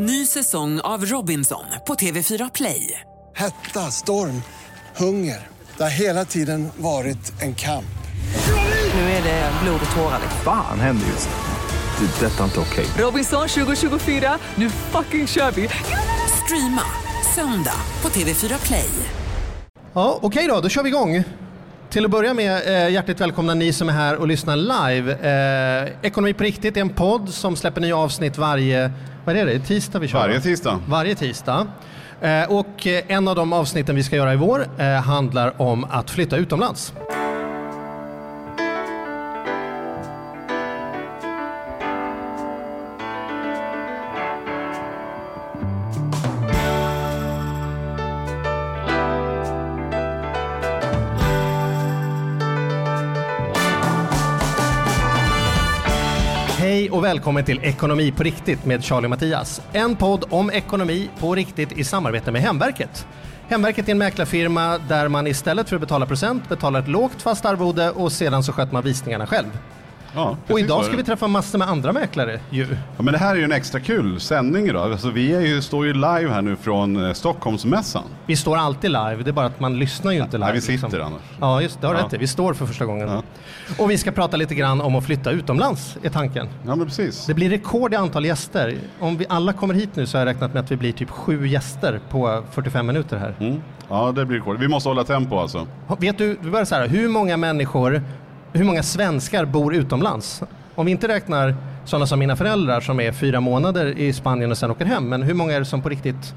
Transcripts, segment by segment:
Ny säsong av Robinson på TV4 Play. Hetta, storm, hunger. Det har hela tiden varit en kamp. Nu är det blod och tårar. Fan händer just nu. Det. är Detta är inte okej. Robinson 2024, nu fucking kör vi! Streama söndag på TV4 Play. Ja, Okej då, då kör vi igång. Till att börja med, eh, hjärtligt välkomna ni som är här och lyssnar live. Eh, Ekonomi på riktigt är en podd som släpper nya avsnitt varje, vad är det, tisdag vi kör? Varje va? tisdag. Varje tisdag. Eh, och eh, en av de avsnitten vi ska göra i vår eh, handlar om att flytta utomlands. Och välkommen till Ekonomi på riktigt med Charlie och Mattias. En podd om ekonomi på riktigt i samarbete med Hemverket. Hemverket är en mäklarfirma där man istället för att betala procent betalar ett lågt fast arvode och sedan så sköter man visningarna själv. Ja, Och idag ska vi träffa massor med andra mäklare ju. Ja, men det här är ju en extra kul sändning idag. Alltså, vi är ju, står ju live här nu från eh, Stockholmsmässan. Vi står alltid live, det är bara att man lyssnar ju inte live. Nej, vi sitter liksom. annars. Ja, just det. har du Ja. rätt i. Vi står för första gången. Ja. Och vi ska prata lite grann om att flytta utomlands, är tanken. Ja, men precis. Det blir rekord i antal gäster. Om vi alla kommer hit nu så har jag räknat med att vi blir typ sju gäster på 45 minuter här. Mm. Ja, det blir kul. Vi måste hålla tempo alltså. Vet du, vi börjar så här, hur många människor, hur många svenskar bor utomlands? Om vi inte räknar sådana som mina föräldrar som är fyra månader i Spanien och sen åker hem, men hur många är det som på riktigt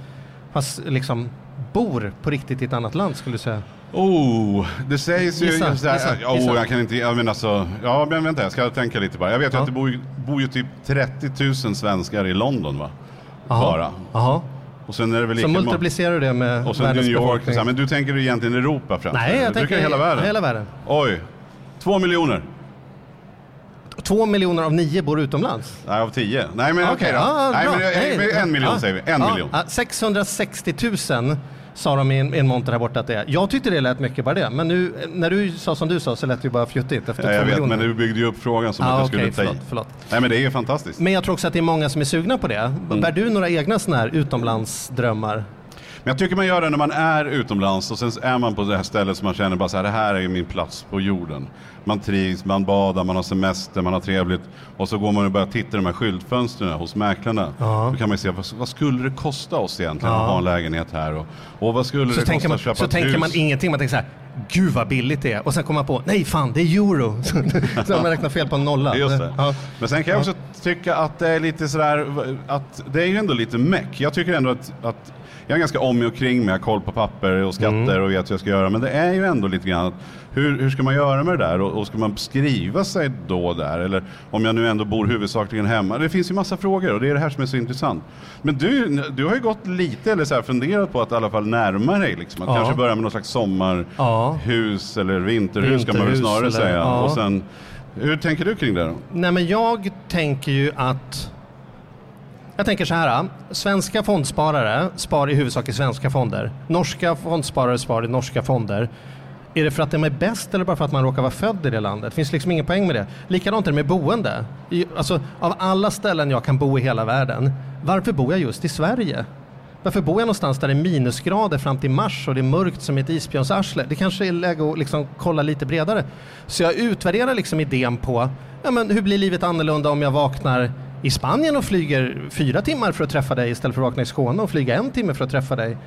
fast liksom bor på riktigt i ett annat land skulle du säga? Oh, det sägs ju... Gissa, just där, gissa, oh, gissa. jag kan inte... Jag menar alltså... Ja, men vänta, jag ska tänka lite bara. Jag vet ju Ja. att det bor, ju- bor ju typ 30 000 svenskar i London, va? Bara. Jaha. Och sen är det väl Så multiplicerar du det med Och sen New York. Så men du tänker du egentligen Europa främst? Nej, jag Du tänker hela världen. hela världen. Oj. Två miljoner. Två miljoner av nio bor utomlands. Nej, av tio. Nej, men okej då. ja, Nej, men, men en miljon Ja. säger vi. En Ja, miljon. ja, 660 000 sa de i en, en monter här borta att det är. Jag tyckte det lät mycket bara det, men nu när du sa som du sa så lät det ju bara fjuttigt efter Ja, två jag vet, miljoner. men du byggde ju upp frågan som Ja, att jag okej, skulle ta förlåt, förlåt. Nej, men det är ju fantastiskt. Men jag tror också att det är många som är sugna på det. Mm. Bär du några egna sådana här utomlandsdrömmar? Men jag tycker man gör det när man är utomlands och sen är man på det här stället som man känner bara så här, det här är min plats på jorden. Man trivs, man badar, man har semester, man har trevligt och så går man och börjar titta i de här skyltfönstren hos mäklarna. Ja. Då kan man ju se, vad, vad skulle det kosta oss egentligen Ja. att ha en lägenhet här? Och, och vad skulle Så det kosta man, att köpa så ett tänker hus? man ingenting, man tänker så här, gud vad billigt det är. Och sen kommer man på, nej fan det är euro. så man räknar fel på en nolla. Ja. Men sen kan jag också tycka att det är lite sådär, att det är ju ändå lite meck. Jag tycker ändå att, att jag är ganska om och kring med, jag har koll på papper och skatter Mm. och vet vad jag ska göra. Men det är ju ändå lite grann, hur, hur ska man göra med det där? Och, och ska man skriva sig då där? Eller om jag nu ändå bor huvudsakligen hemma? Det finns ju massa frågor och det är det här som är så intressant. Men du, du har ju gått lite, eller så här, funderat på att i alla fall närma dig. Liksom. Att Ja. kanske börja med något slags sommarhus eller vinterhus, kan man väl Vinterhus snarare eller- säga. ja. Och sen, hur tänker du kring det då? Nej men jag tänker ju att jag tänker så här. Svenska fondsparare sparar i huvudsak i svenska fonder. Norska fondsparare sparar i norska fonder. Är det för att de är bäst eller bara för att man råkar vara född i det landet? Det finns liksom ingen poäng med det. Likadant är det med boende. I, alltså, av alla ställen jag kan bo i hela världen, varför bor jag just i Sverige? Varför bor jag någonstans där det är minusgrader fram till mars och det är mörkt som ett isbjörnsarsle? Det kanske är läge att liksom kolla lite bredare. Så jag utvärderar liksom idén på ja, men hur blir livet annorlunda om jag vaknar i Spanien och flyger fyra timmar för att träffa dig istället för att vakna i Skåne och flyga en timme för att träffa dig.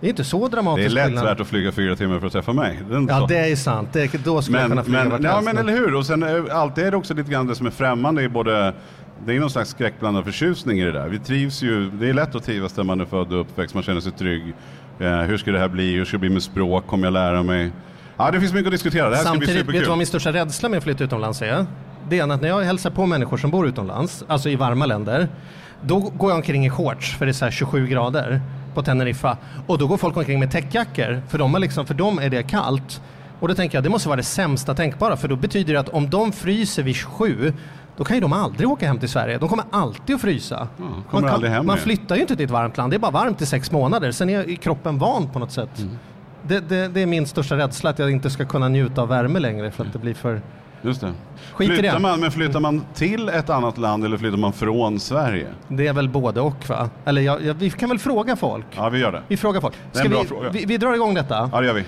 Det är inte så Mm. Det är dramatiskt lätt skillnad. värt att flyga fyra timmar för att träffa mig. Det Ja, så. det är sant. Det, då skulle jag kunna men, flyga men, ja, men eller hur? Och sen eh, alltid är det också lite grann det som är främmande i både det är någon slags skräckblandad förtjusning i det där. Vi trivs ju, det är lätt att trivas där man är född och uppväxt, man känner sig trygg. Eh, hur ska det här bli? Hur ska det bli med språk? Kommer jag lära mig? Ja, det finns mycket att diskutera. Det här ska bli Samtidigt, vet du superkul. vad min största rädsla med att flytta utomlands är? Det är att när jag hälsar på människor som bor utomlands, alltså i varma länder, då går jag omkring i shorts för det är så här 27 grader på Teneriffa. Och då går folk omkring med täckjackor, för de, liksom, för dem är det kallt. Och då tänker jag, det måste vara det sämsta tänkbara, för då betyder det att om de fryser vid 27, då kan ju de aldrig åka hem till Sverige. De kommer alltid att frysa. kommer man, aldrig hem man flyttar ju inte till ett varmt land, det är bara varmt i sex månader. Sen är kroppen van på något sätt. Mm. Det, det, det är min största rädsla, att jag inte ska kunna njuta av värme längre för att det blir för Just det. Skit i flyttar det. Man, men flyttar man till ett annat land eller flyttar man från Sverige? Det är väl både och va? Eller jag, jag, vi kan väl fråga folk? Ja, vi gör det. Vi frågar folk. Det är en Ska bra vi, fråga. vi, vi drar igång detta. Ja, det gör vi.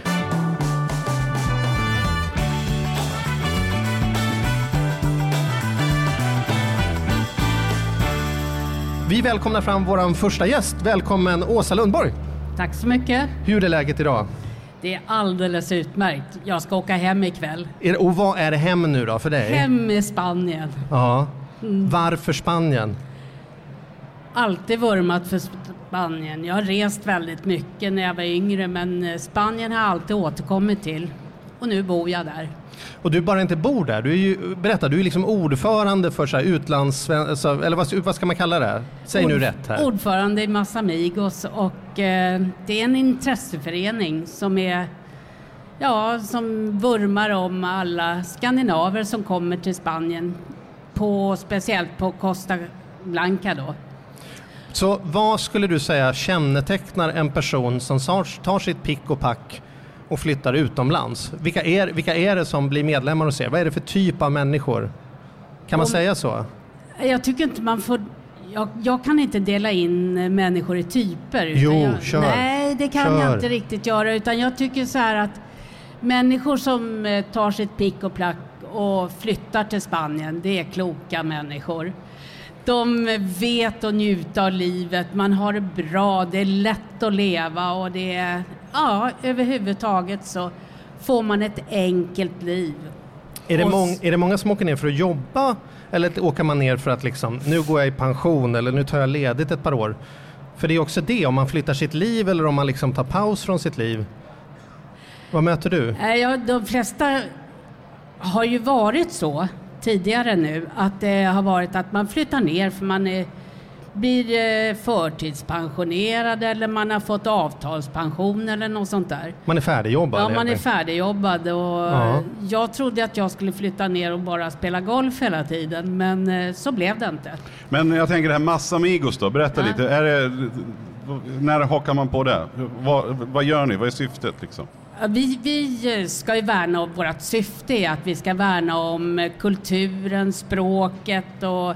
Vi välkomnar fram vår första gäst. Välkommen Åsa Lundborg. Tack så mycket. Hur är läget idag? Det är alldeles utmärkt. Jag ska åka hem ikväll. Är, och vad är hem nu då för dig? Hem i Spanien. Ja. Varför Spanien? Alltid vurmat för Spanien. Jag har rest väldigt mycket när jag var yngre men eh, Spanien har jag alltid återkommit till. Och nu bor jag där. Och du bara inte bor där. Du är ju, berätta, du är liksom ordförande för så här utlands... alltså, Eller vad, vad ska man kalla det? Säg nu Ord- rätt här. Ordförande i Massamigos och eh, det är en intresseförening som är Ja, som vurmar om alla skandinaver som kommer till Spanien. På, speciellt på Costa Blanca då. Så vad skulle du säga kännetecknar en person som tar sitt pick och pack och flyttar utomlands? Vilka är, vilka är det som blir medlemmar hos er? Vad är det för typ av människor? Kan man Om- säga så? Jag tycker inte man får... Jag, jag kan inte dela in eh, människor i typer. Jo, jag, kör. Nej, det kan Kör. jag inte riktigt göra. Utan jag tycker så här att människor som eh, tar sitt pick och plack och flyttar till Spanien, det är kloka människor. De vet att njuta av livet, man har det bra, det är lätt att leva och det är... Ja, överhuvudtaget så får man ett enkelt liv. Är det, mång, är det många som åker ner för att jobba eller åker man ner för att liksom, nu går jag i pension eller nu tar jag ledigt ett par år? För det är också det, om man flyttar sitt liv eller om man liksom tar paus från sitt liv. Vad möter du? Nej, Ja, de flesta har ju varit så tidigare nu att det har varit att man flyttar ner för man är, blir eh, förtidspensionerad eller man har fått avtalspension eller något sånt där. Man är färdigjobbad? Ja, man är färdigjobbad och Ja. jag trodde att jag skulle flytta ner och bara spela golf hela tiden men eh, så blev det inte. Men jag tänker det här Massamigos då, berätta Ja. lite. Är det, när hakar man på det? Vad, vad gör ni? Vad är syftet liksom? Vi, vi ska ju värna om, vårt syfte är att vi ska värna om kulturen, språket och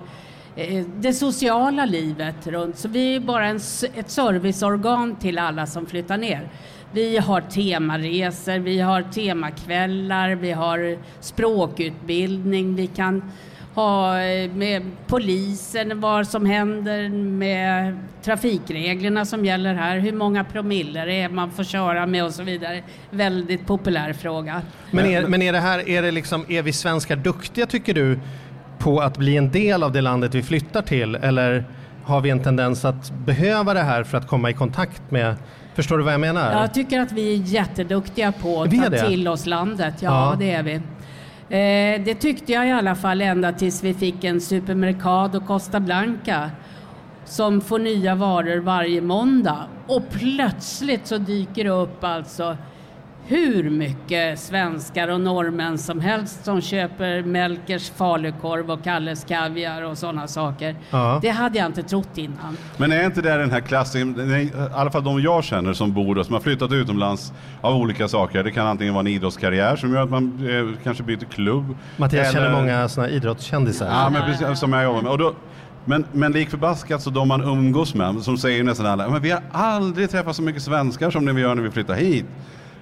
eh, det sociala livet runt. Så vi är bara en, ett serviceorgan till alla som flyttar ner. Vi har temaresor, vi har temakvällar, vi har språkutbildning, vi kan ha med polisen, vad som händer med trafikreglerna som gäller här, hur många promille det är man får köra med och så vidare. Väldigt populär fråga. Men, är, men är det här, är det liksom, är vi svenskar duktiga tycker du på att bli en del av det landet vi flyttar till? Eller har vi en tendens att behöva det här för att komma i kontakt med, förstår du vad jag menar? Jag tycker att vi är jätteduktiga på att Vi ta till oss landet. Ja, Ja. det är vi. Eh, det tyckte jag i alla fall ända tills vi fick en Supermercado Costa Blanca som får nya varor varje måndag. Och plötsligt så dyker det upp alltså hur mycket svenskar och norrmän som helst som köper Melkers falukorv och Kalles kaviar och sådana saker. Ja. Det hade jag inte trott innan. Men är inte det den här klassen, nej, i alla fall de jag känner som bor och som har flyttat utomlands av olika saker. Det kan antingen vara en idrottskarriär som gör att man eh, kanske byter klubb. Mattias eller- känner många såna idrottskändisar. Ja, men precis, som jag jobbar med. Och då, men, men lik förbaskat så de man umgås med, som säger nästan alla, men vi har aldrig träffat så mycket svenskar som när vi gör när vi flyttar hit.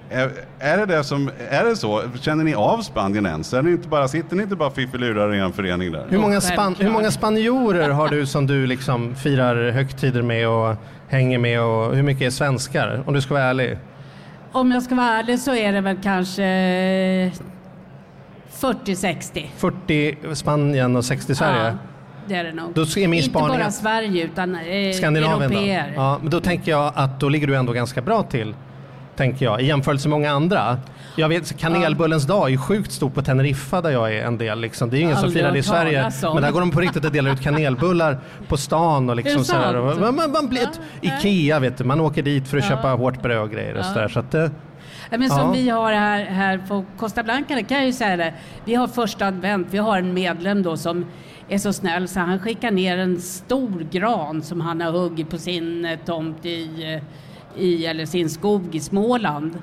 Är, är, det det som, är det så? Känner ni av Spanien ens? Är ni inte bara, sitter ni inte bara fiffelurar i en förening där? Hur, många span, hur många spanjorer har du som du liksom firar högtider med och hänger med och hur mycket är svenskar? Om du ska vara ärlig. Om jag ska vara ärlig så är det väl kanske 40-60. 40 Spanien och 60 Sverige? Ja, det är det nog. Då är min Inte bara Sverige utan eh, Skandinavien då? Ja, men då tänker jag att då ligger du ändå ganska bra till. Tänker jag, i jämförelse med många andra. Jag vet, kanelbullens dag är ju sjukt stort på Teneriffa där jag är en del. Liksom. Det är ju ingen som firar det i Sverige. Men där går de på riktigt och delar ut kanelbullar på stan och liksom sant? Och man, man, man blir ett, Ikea vet du, man åker dit för att köpa hårt bröd och grejer och sådär. Så att, eh, Men som Ja. vi har här, här på Costa Blanca, det kan jag ju säga det. Vi har första advent, vi har en medlem då som är så snäll så han skickar ner en stor gran som han har huggit på sin tomt i, eh, i eller sin skog i Småland.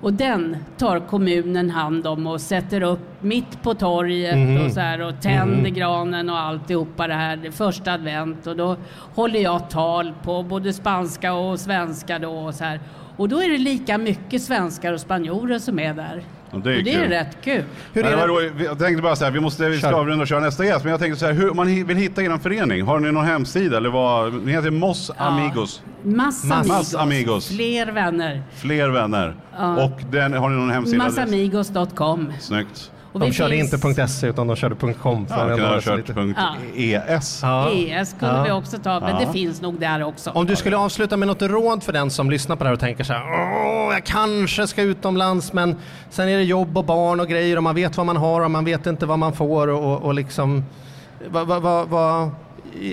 Och den tar kommunen hand om och sätter upp mitt på torget Mhm. och, så här, och tänder granen och alltihopa det här. Det första advent och då håller jag tal på både spanska och svenska då och så här. Och då är det lika mycket svenskar och spanjorer som är där. Det är och det är rätt kul. Hur är det jag tänkte bara så här, vi måste vi ska Kör. avrunda och köra nästa gäst, men jag tänkte så här, hur, om man vill hitta er förening, har ni någon hemsida eller vad? Ni heter Moss Amigos, Massa Mass amigos. amigos. Fler vänner. fler vänner. Ja. Och den, har ni någon hemsida? Massamigos.com. Snyggt. Och De vi körde finns- inte .se utan de körde .com. för Ja, att jag kunde ha kört lite. .es. Ja. ES kunde Ja. vi också ta, men Ja. det finns nog där också. Om du skulle avsluta med något råd för den som lyssnar på det här och tänker så här, Åh, jag kanske ska utomlands men sen är det jobb och barn och grejer och man vet vad man har och man vet inte vad man får och, och, och liksom, vad, vad, vad, vad,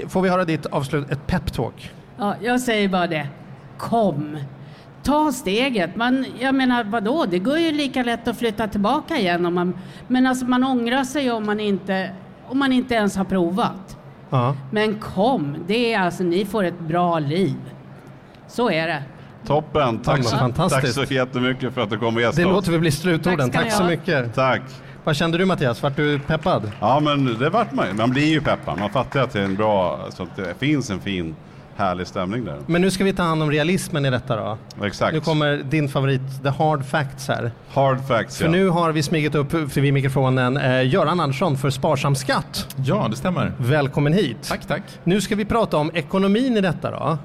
får vi höra ditt avslut, ett peptalk? Ja, jag säger bara det. Kom! Ta steget. Man, jag menar, vadå? Det går ju lika lätt att flytta tillbaka igen. Om man, men alltså, man ångrar sig om man, inte, om man inte ens har provat. Ja. Men kom! Det är alltså, ni får ett bra liv. Så är det. Toppen, tack Ja, så, fantastiskt. tack så jättemycket för att du kom och Det gästade oss. låter vi bli slutorden. Tack Tack så mycket. Tack. Vad kände du Mattias? Vart du peppad? Ja men det vart man Man blir ju peppad. Man fattar att det är en bra, så att det finns en fin härlig stämning där. Men nu ska vi ta hand om realismen i detta då. Exakt. Nu kommer din favorit, the hard facts här. Hard facts För ja. nu har vi smugit upp förbi mikrofonen eh, Göran Andersson för Sparsam skatt. Ja, det stämmer. Välkommen hit. Tack, tack. Nu ska vi prata om ekonomin i detta då.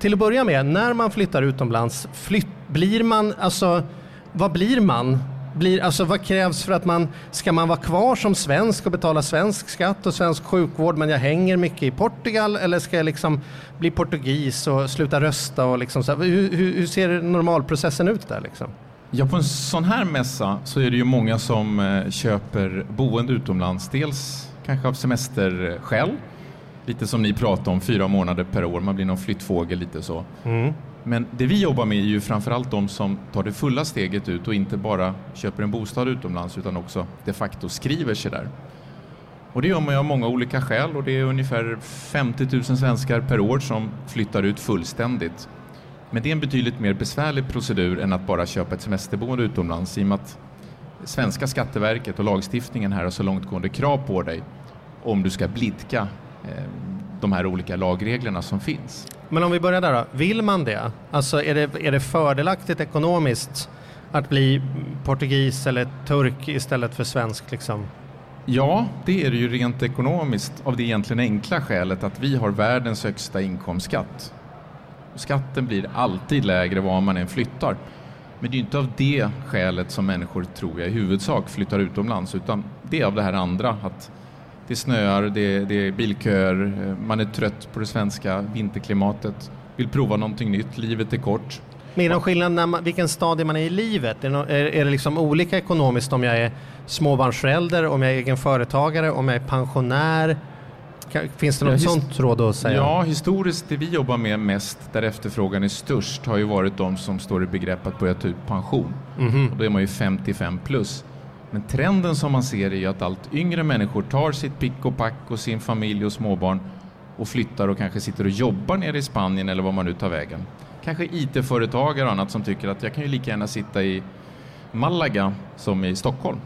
Till att börja med, när man flyttar utomlands, flytt, blir man, alltså, vad blir man? Blir, alltså, vad krävs för att man, ska man vara kvar som svensk och betala svensk skatt och svensk sjukvård men jag hänger mycket i Portugal eller ska jag liksom bli portugis och sluta rösta och liksom så hur, hur, ser normalprocessen ut där liksom? Ja, på en sån här mässa så är det ju många som eh, köper boende utomlands. Dels kanske av semesterskäl, lite som ni pratar om, fyra månader per år. Man blir någon flyttfågel lite så. Men det vi jobbar med är ju framförallt de som tar det fulla steget ut och inte bara köper en bostad utomlands utan också de facto skriver sig där. Och det gör man ju av många olika skäl och det är ungefär 50 000 svenskar per år som flyttar ut fullständigt. Men det är en betydligt mer besvärlig procedur än att bara köpa ett semesterboende utomlands i och med att svenska Skatteverket och lagstiftningen här har så långtgående krav på dig om du ska blidka eh, de här olika lagreglerna som finns. Men om vi börjar där då. Vill man det? Alltså är det, är det fördelaktigt ekonomiskt att bli portugis eller turk istället för svensk liksom? Ja, det är det ju rent ekonomiskt av det egentligen enkla skälet att vi har världens högsta inkomstskatt. Skatten blir alltid lägre var man än flyttar. Men det är inte av det skälet som människor, tror jag, i huvudsak flyttar utomlands, utan det är av det här andra, att det snöar, det, det är bilköer, eh, man är trött på det svenska vinterklimatet, vill prova någonting nytt, livet är kort. Men är det någon skillnad när man, vilken stadie man är i livet? Är det, är, det liksom olika ekonomiskt om jag är småbarnsförälder, om jag är egen företagare, om jag är pensionär? Finns det något Ja, sånt råd att säga? Ja, historiskt det vi jobbar med mest där efterfrågan är störst har ju varit de som står i begrepp att börja ta ut pension. Mhm. Och då är man ju 55 plus. Men trenden som man ser är ju att allt yngre människor tar sitt pick och pack och sin familj och småbarn och flyttar och kanske sitter och jobbar nere i Spanien eller var man nu tar vägen. Kanske IT-företagare och annat som tycker att jag kan ju lika gärna sitta i Malaga som i Stockholm.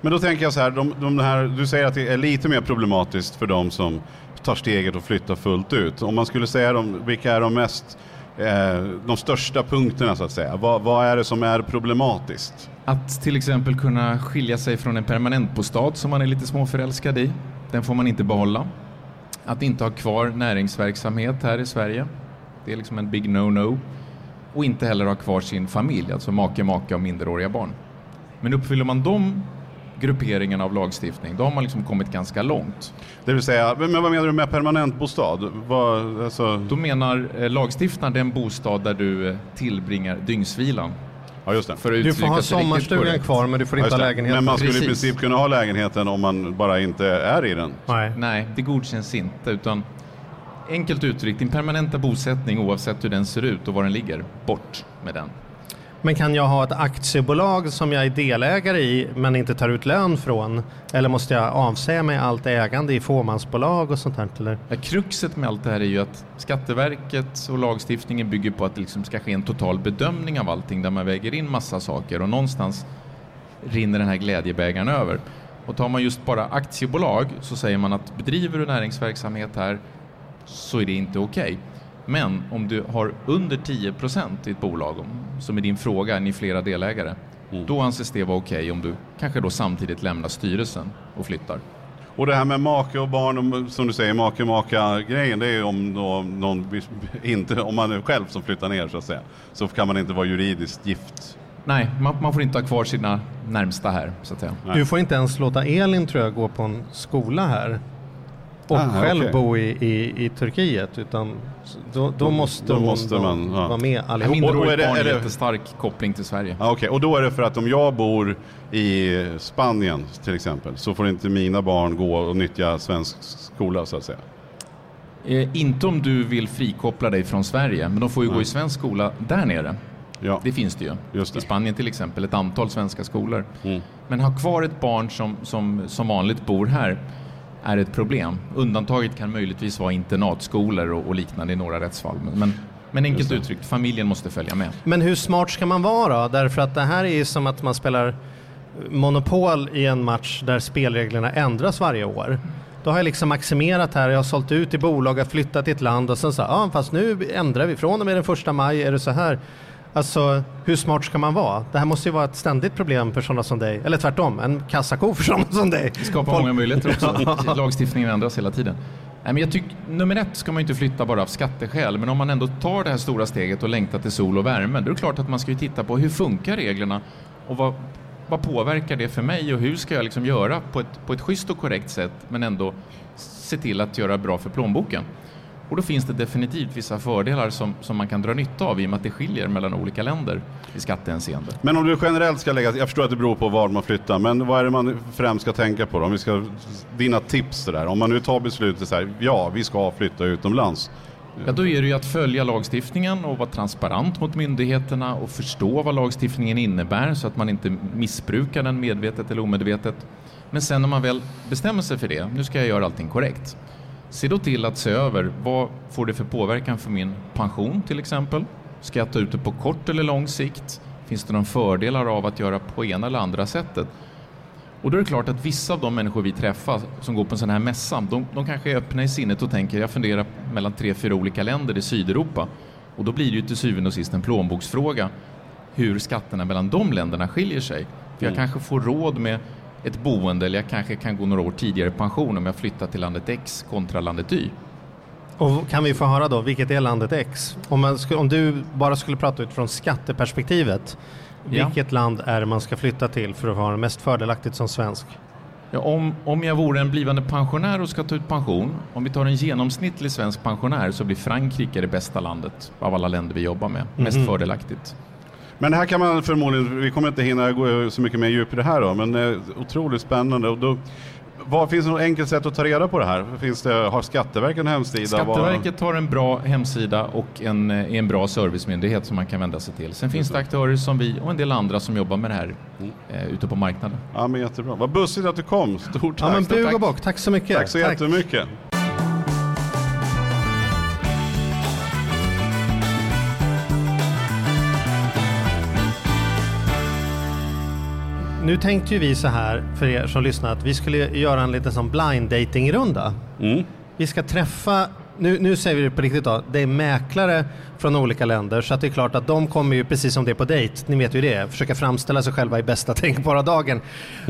Men då tänker jag så här, de, de här, du säger att det är lite mer problematiskt för de som tar steget och flyttar fullt ut. Om man skulle säga dem, vilka är de mest, eh, de största punkterna så att säga? Vad, vad är det som är problematiskt? Att till exempel kunna skilja sig från en permanentbostad som man är lite småförälskad i. Den får man inte behålla. Att inte ha kvar näringsverksamhet här i Sverige. Det är liksom en big no-no. Och inte heller ha kvar sin familj, alltså make, maka och minderåriga barn. Men uppfyller man de grupperingarna av lagstiftning, då har man liksom kommit ganska långt. Det vill säga, men vad menar du med permanentbostad? Vad, alltså, Då menar eh, lagstiftaren den bostad där du eh, tillbringar dygnsvilan. ja just det. För att Du får ha sommarstugan kvar men du får Ja, inte just ha lägenheten. Men man skulle i Precis. princip kunna ha lägenheten om man bara inte är i den. Nej. Nej, det godkänns inte. Utan enkelt uttryckt, din permanenta bosättning oavsett hur den ser ut och var den ligger, bort med den. Men kan jag ha ett aktiebolag som jag är delägare i men inte tar ut lön från? Eller måste jag avsäga mig allt ägande i fåmansbolag och sånt här? Eller? Ja, kruxet med allt det här är ju att Skatteverket och lagstiftningen bygger på att det liksom ska ske en total bedömning av allting där man väger in massa saker och någonstans rinner den här glädjebägaren över. Och tar man just bara aktiebolag så säger man att bedriver du näringsverksamhet här så är det inte okej. Okay. Men om du har under 10% i ett bolag, som är din fråga, ni är flera delägare, mm. då anses det vara okej okay om du kanske då samtidigt lämnar styrelsen och flyttar. Och det här med make och barn, som du säger, make maka grejen det är om då någon, inte, om man är själv som flyttar ner så att säga, så kan man inte vara juridiskt gift. Nej, man, man får inte ha kvar sina närmsta här så att säga. Du får inte ens låta Elin tror jag gå på en skola här och ah, själv okay. bo i, i, i Turkiet utan då, då måste, då måste man ja. vara med allihop. Minderårigt barn är det jättestark koppling till Sverige. Ah, okay. Och då är det för att om jag bor i Spanien till exempel så får inte mina barn gå och nyttja svensk skola så att säga? Eh, inte om du vill frikoppla dig från Sverige, men de får ju mm. gå i svensk skola där nere. Ja. Det finns det ju. Det. I Spanien till exempel, ett antal svenska skolor. Mm. Men ha kvar ett barn som, som, som vanligt bor här är ett problem. Undantaget kan möjligtvis vara internatskolor och, och liknande i några rättsfall. Men, men enkelt uttryckt, familjen måste följa med. Men hur smart ska man vara då? Därför att det här är ju som att man spelar Monopol i en match där spelreglerna ändras varje år. Då har jag liksom maximerat här, jag har sålt ut i bolag, jag har flyttat till ett land och sen så, ja fast nu ändrar vi, från och med den första maj är det så här. Alltså, hur smart ska man vara? Det här måste ju vara ett ständigt problem för sådana som dig. Eller tvärtom, en kassako för sådana som dig. Det skapar Folk... många möjligheter också. Lagstiftningen ändras hela tiden. Nej, men jag tycker, nummer ett ska man inte flytta bara av skatteskäl, men om man ändå tar det här stora steget och längtar till sol och värme, då är det klart att man ska ju titta på hur funkar reglerna och vad, vad påverkar det för mig och hur ska jag liksom göra på ett, på ett schysst och korrekt sätt, men ändå se till att göra bra för plånboken. Och då finns det definitivt vissa fördelar som, som man kan dra nytta av i och med att det skiljer mellan olika länder i skattehänseende. Men om du generellt ska lägga, jag förstår att det beror på var man flyttar, men vad är det man främst ska tänka på då? Om vi ska, dina tips där, om man nu tar beslutet så här, ja vi ska flytta utomlands. Ja, då är det ju att följa lagstiftningen och vara transparent mot myndigheterna och förstå vad lagstiftningen innebär så att man inte missbrukar den medvetet eller omedvetet. Men sen när man väl bestämmer sig för det, nu ska jag göra allting korrekt, Se då till att se över vad får det för påverkan för min pension till exempel? Ska jag ta ut det på kort eller lång sikt? Finns det några fördelar av att göra på ena eller andra sättet? Och då är det klart att vissa av de människor vi träffar som går på en sån här mässa, de, de kanske är öppna i sinnet och tänker jag funderar mellan tre, fyra olika länder i Sydeuropa. Och då blir det ju till syvende och sist en plånboksfråga hur skatterna mellan de länderna skiljer sig. För jag mm. kanske får råd med ett boende eller jag kanske kan gå några år tidigare i pension om jag flyttar till landet X kontra landet Y. Och kan vi få höra då, vilket är landet X? Om, man, om du bara skulle prata utifrån skatteperspektivet, ja. vilket land är det man ska flytta till för att ha det mest fördelaktigt som svensk? Ja, om, om jag vore en blivande pensionär och ska ta ut pension, om vi tar en genomsnittlig svensk pensionär så blir Frankrike det bästa landet av alla länder vi jobbar med, mest mm -hmm. fördelaktigt. Men här kan man förmodligen, vi kommer inte hinna gå så mycket mer djup i det här då, men eh, otroligt spännande. Och då, vad, finns det något enkelt sätt att ta reda på det här? Finns det, har Skatteverket en hemsida? Skatteverket har en bra hemsida och en, eh, en bra servicemyndighet som man kan vända sig till. Sen finns det aktörer som vi och en del andra som jobbar med det här mm. eh, ute på marknaden. Ja, men jättebra. Vad bussigt att du kom. Stort tack. Ja, men bug och bock. Tack så mycket. Tack så tack. jättemycket. Nu tänkte ju vi så här för er som lyssnar att vi skulle göra en liten sån blind dating runda. Mm. Vi ska träffa, nu, nu säger vi det på riktigt då, det är mäklare från olika länder så att det är klart att de kommer ju precis som det är på dejt, ni vet ju det, försöka framställa sig själva i bästa tänkbara dagen.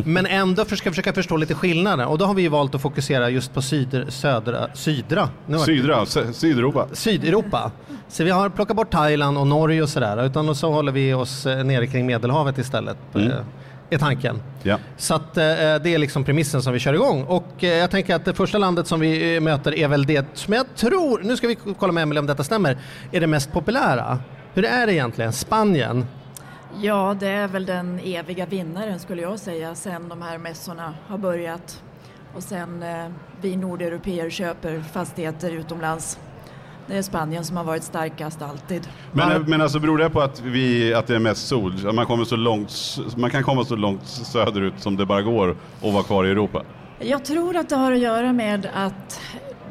Men ändå försöka, försöka förstå lite skillnader och då har vi ju valt att fokusera just på syder, södra, sydra. Sydra, Sydeuropa. Sydeuropa. Så vi har plockat bort Thailand och Norge och sådär utan så håller vi oss eh, nere kring Medelhavet istället. Mm. Är tanken. Ja. Så att, eh, det är liksom premissen som vi kör igång. Och eh, jag tänker att det första landet som vi eh, möter är väl det som jag tror, nu ska vi kolla med Emelie om detta stämmer, är det mest populära. Hur är det egentligen? Spanien? Ja, det är väl den eviga vinnaren skulle jag säga sen de här mässorna har börjat och sen eh, vi nordeuropeer köper fastigheter utomlands. Det är Spanien som har varit starkast alltid. Men, men alltså beror det på att, vi, att det är mest sol? Att Man, kommer så långt, man kan komma så långt söderut som det bara går och vara kvar i Europa? Jag tror att det har att göra med att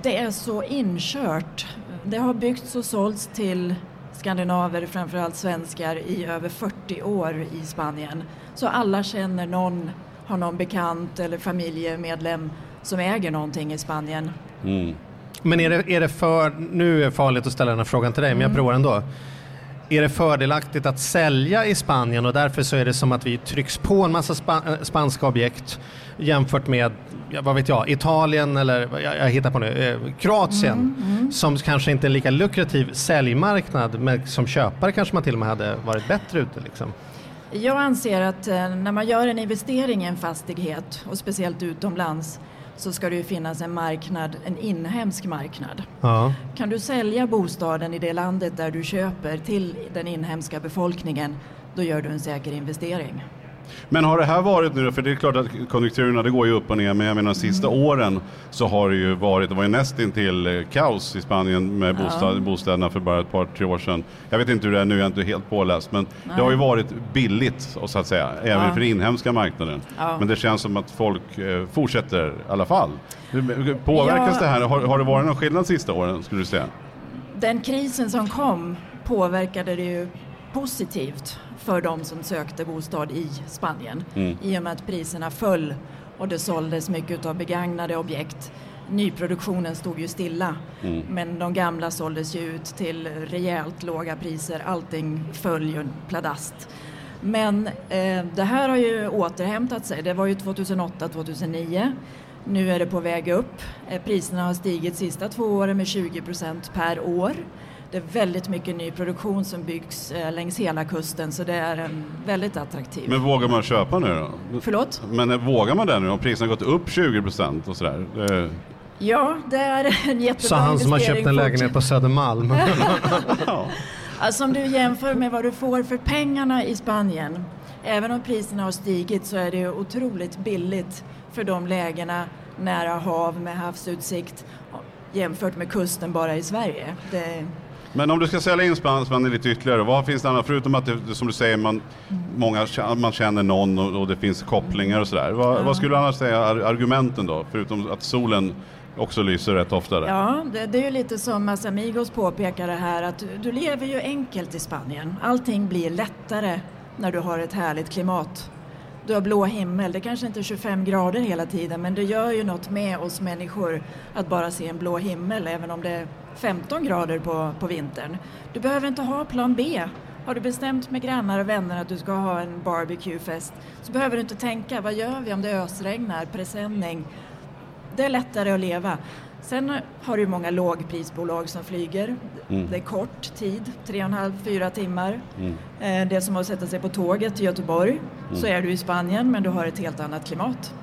det är så inkört. Det har byggts och sålts till skandinaver, framförallt svenskar, i över 40 år i Spanien. Så alla känner någon, har någon bekant eller familjemedlem som äger någonting i Spanien. Mm. Men är det, är det för, nu är det farligt att ställa den här frågan till dig, men jag provar ändå. Är det fördelaktigt att sälja i Spanien och därför så är det som att vi trycks på en massa spa, eh, spanska objekt jämfört med, vad vet jag, Italien eller jag, jag hittar på nu, eh, Kroatien som kanske inte är en lika lukrativ säljmarknad men som köpare kanske man till och med hade varit bättre ute. Liksom. Jag anser att eh, när man gör en investering i en fastighet och speciellt utomlands så ska det ju finnas en marknad, en inhemsk marknad. Ja. Kan du sälja bostaden i det landet där du köper till den inhemska befolkningen, då gör du en säker investering. Men har det här varit nu, för det är klart att konjunkturerna det går ju upp och ner, men jag menar de sista åren så har det ju varit, det var ju nästintill eh, kaos i Spanien med bostad, bostäderna för bara ett par, tre år sedan. Jag vet inte hur det är nu, jag är inte helt påläst, men det har ju varit billigt så att säga, även Ja. för den inhemska marknaden. Ja. Men det känns som att folk eh, fortsätter i alla fall. Påverkas Ja. det här? Har, har det varit någon skillnad de sista åren, skulle du säga? Den krisen som kom påverkade det ju positivt för de som sökte bostad i Spanien Mm. i och med att priserna föll och det såldes mycket av begagnade objekt. Nyproduktionen stod ju stilla Mm. men de gamla såldes ju ut till rejält låga priser. Allting föll ju pladask. Men eh, det här har ju återhämtat sig. Det var ju 2008-2009. Nu är det på väg upp. Eh, priserna har stigit sista två åren med 20 procent per år. Det är väldigt mycket ny produktion som byggs eh, längs hela kusten så det är en väldigt attraktiv. Men vågar man köpa nu då? Förlåt? Men eh, vågar man det nu om priserna gått upp 20 procent och sådär? Det... Ja, det är en jättebra Sa han som har köpt en lägenhet på Södermalm. Alltså om du jämför med vad du får för pengarna i Spanien, även om priserna har stigit så är det otroligt billigt för de lägena nära hav med havsutsikt jämfört med kusten bara i Sverige. Det, Men om du ska sälja in Span- Spanien lite ytterligare, vad finns det annat? Förutom att det, som du säger, man, många, man känner någon och, och det finns kopplingar och sådär. Vad, vad skulle du annars säga är argumenten då? Förutom att solen också lyser rätt ofta där. ja, det, det är ju lite som Masamigos påpekade här att du, du lever ju enkelt i Spanien. Allting blir lättare när du har ett härligt klimat. Du har blå himmel, det kanske inte är 25 grader hela tiden men det gör ju något med oss människor att bara se en blå himmel även om det är 15 grader på, på vintern. Du behöver inte ha plan B. Har du bestämt med grannar och vänner att du ska ha en barbecuefest så behöver du inte tänka vad gör vi om det ösregnar, presenning. Det är lättare att leva. Sen har du många lågprisbolag som flyger. Det är kort tid, tre och en halv, fyra timmar. Eh, Det är som att sätta sig på tåget till Göteborg. Så är du i Spanien men du har ett helt annat klimat.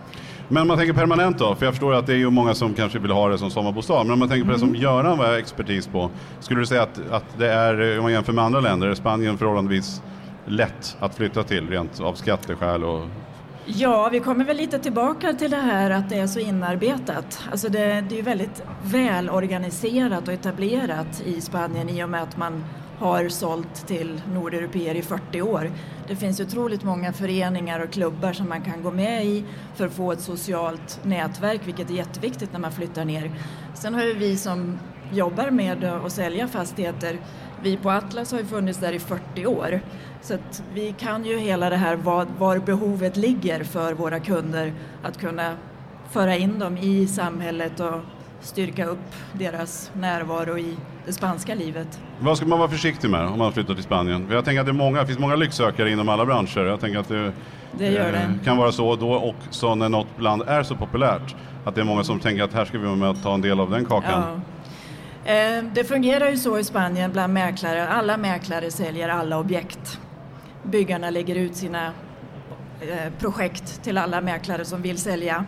Men om man tänker permanent då, för jag förstår att det är ju många som kanske vill ha det som sommarbostad, men om man tänker på det som Göran var expertis på, skulle du säga att, att det är, om man jämför med andra länder, är Spanien förhållandevis lätt att flytta till rent av skatteskäl och Ja, vi kommer väl lite tillbaka till det här att det är så inarbetat. Alltså det, det är ju väldigt välorganiserat och etablerat i Spanien i och med att man har sålt till nordeuropeer i 40 år. Det finns otroligt många föreningar och klubbar som man kan gå med i för att få ett socialt nätverk, vilket är jätteviktigt när man flyttar ner. Sen har ju vi som jobbar med att sälja fastigheter, vi på Atlas har ju funnits där i 40 år. Så att vi kan ju hela det här var, var behovet ligger för våra kunder att kunna föra in dem i samhället och styrka upp deras närvaro i det spanska livet. Vad ska man vara försiktig med om man flyttar till Spanien? Jag tänker att det, är många, det finns många lycksökare inom alla branscher. Jag tänker att det, Det eh, det. kan vara så då och så när något land är så populärt att det är många som tänker att här ska vi vara med och ta en del av den kakan. Ja. Eh, det fungerar ju så i Spanien bland mäklare. Alla mäklare säljer alla objekt. Byggarna lägger ut sina eh, projekt till alla mäklare som vill sälja.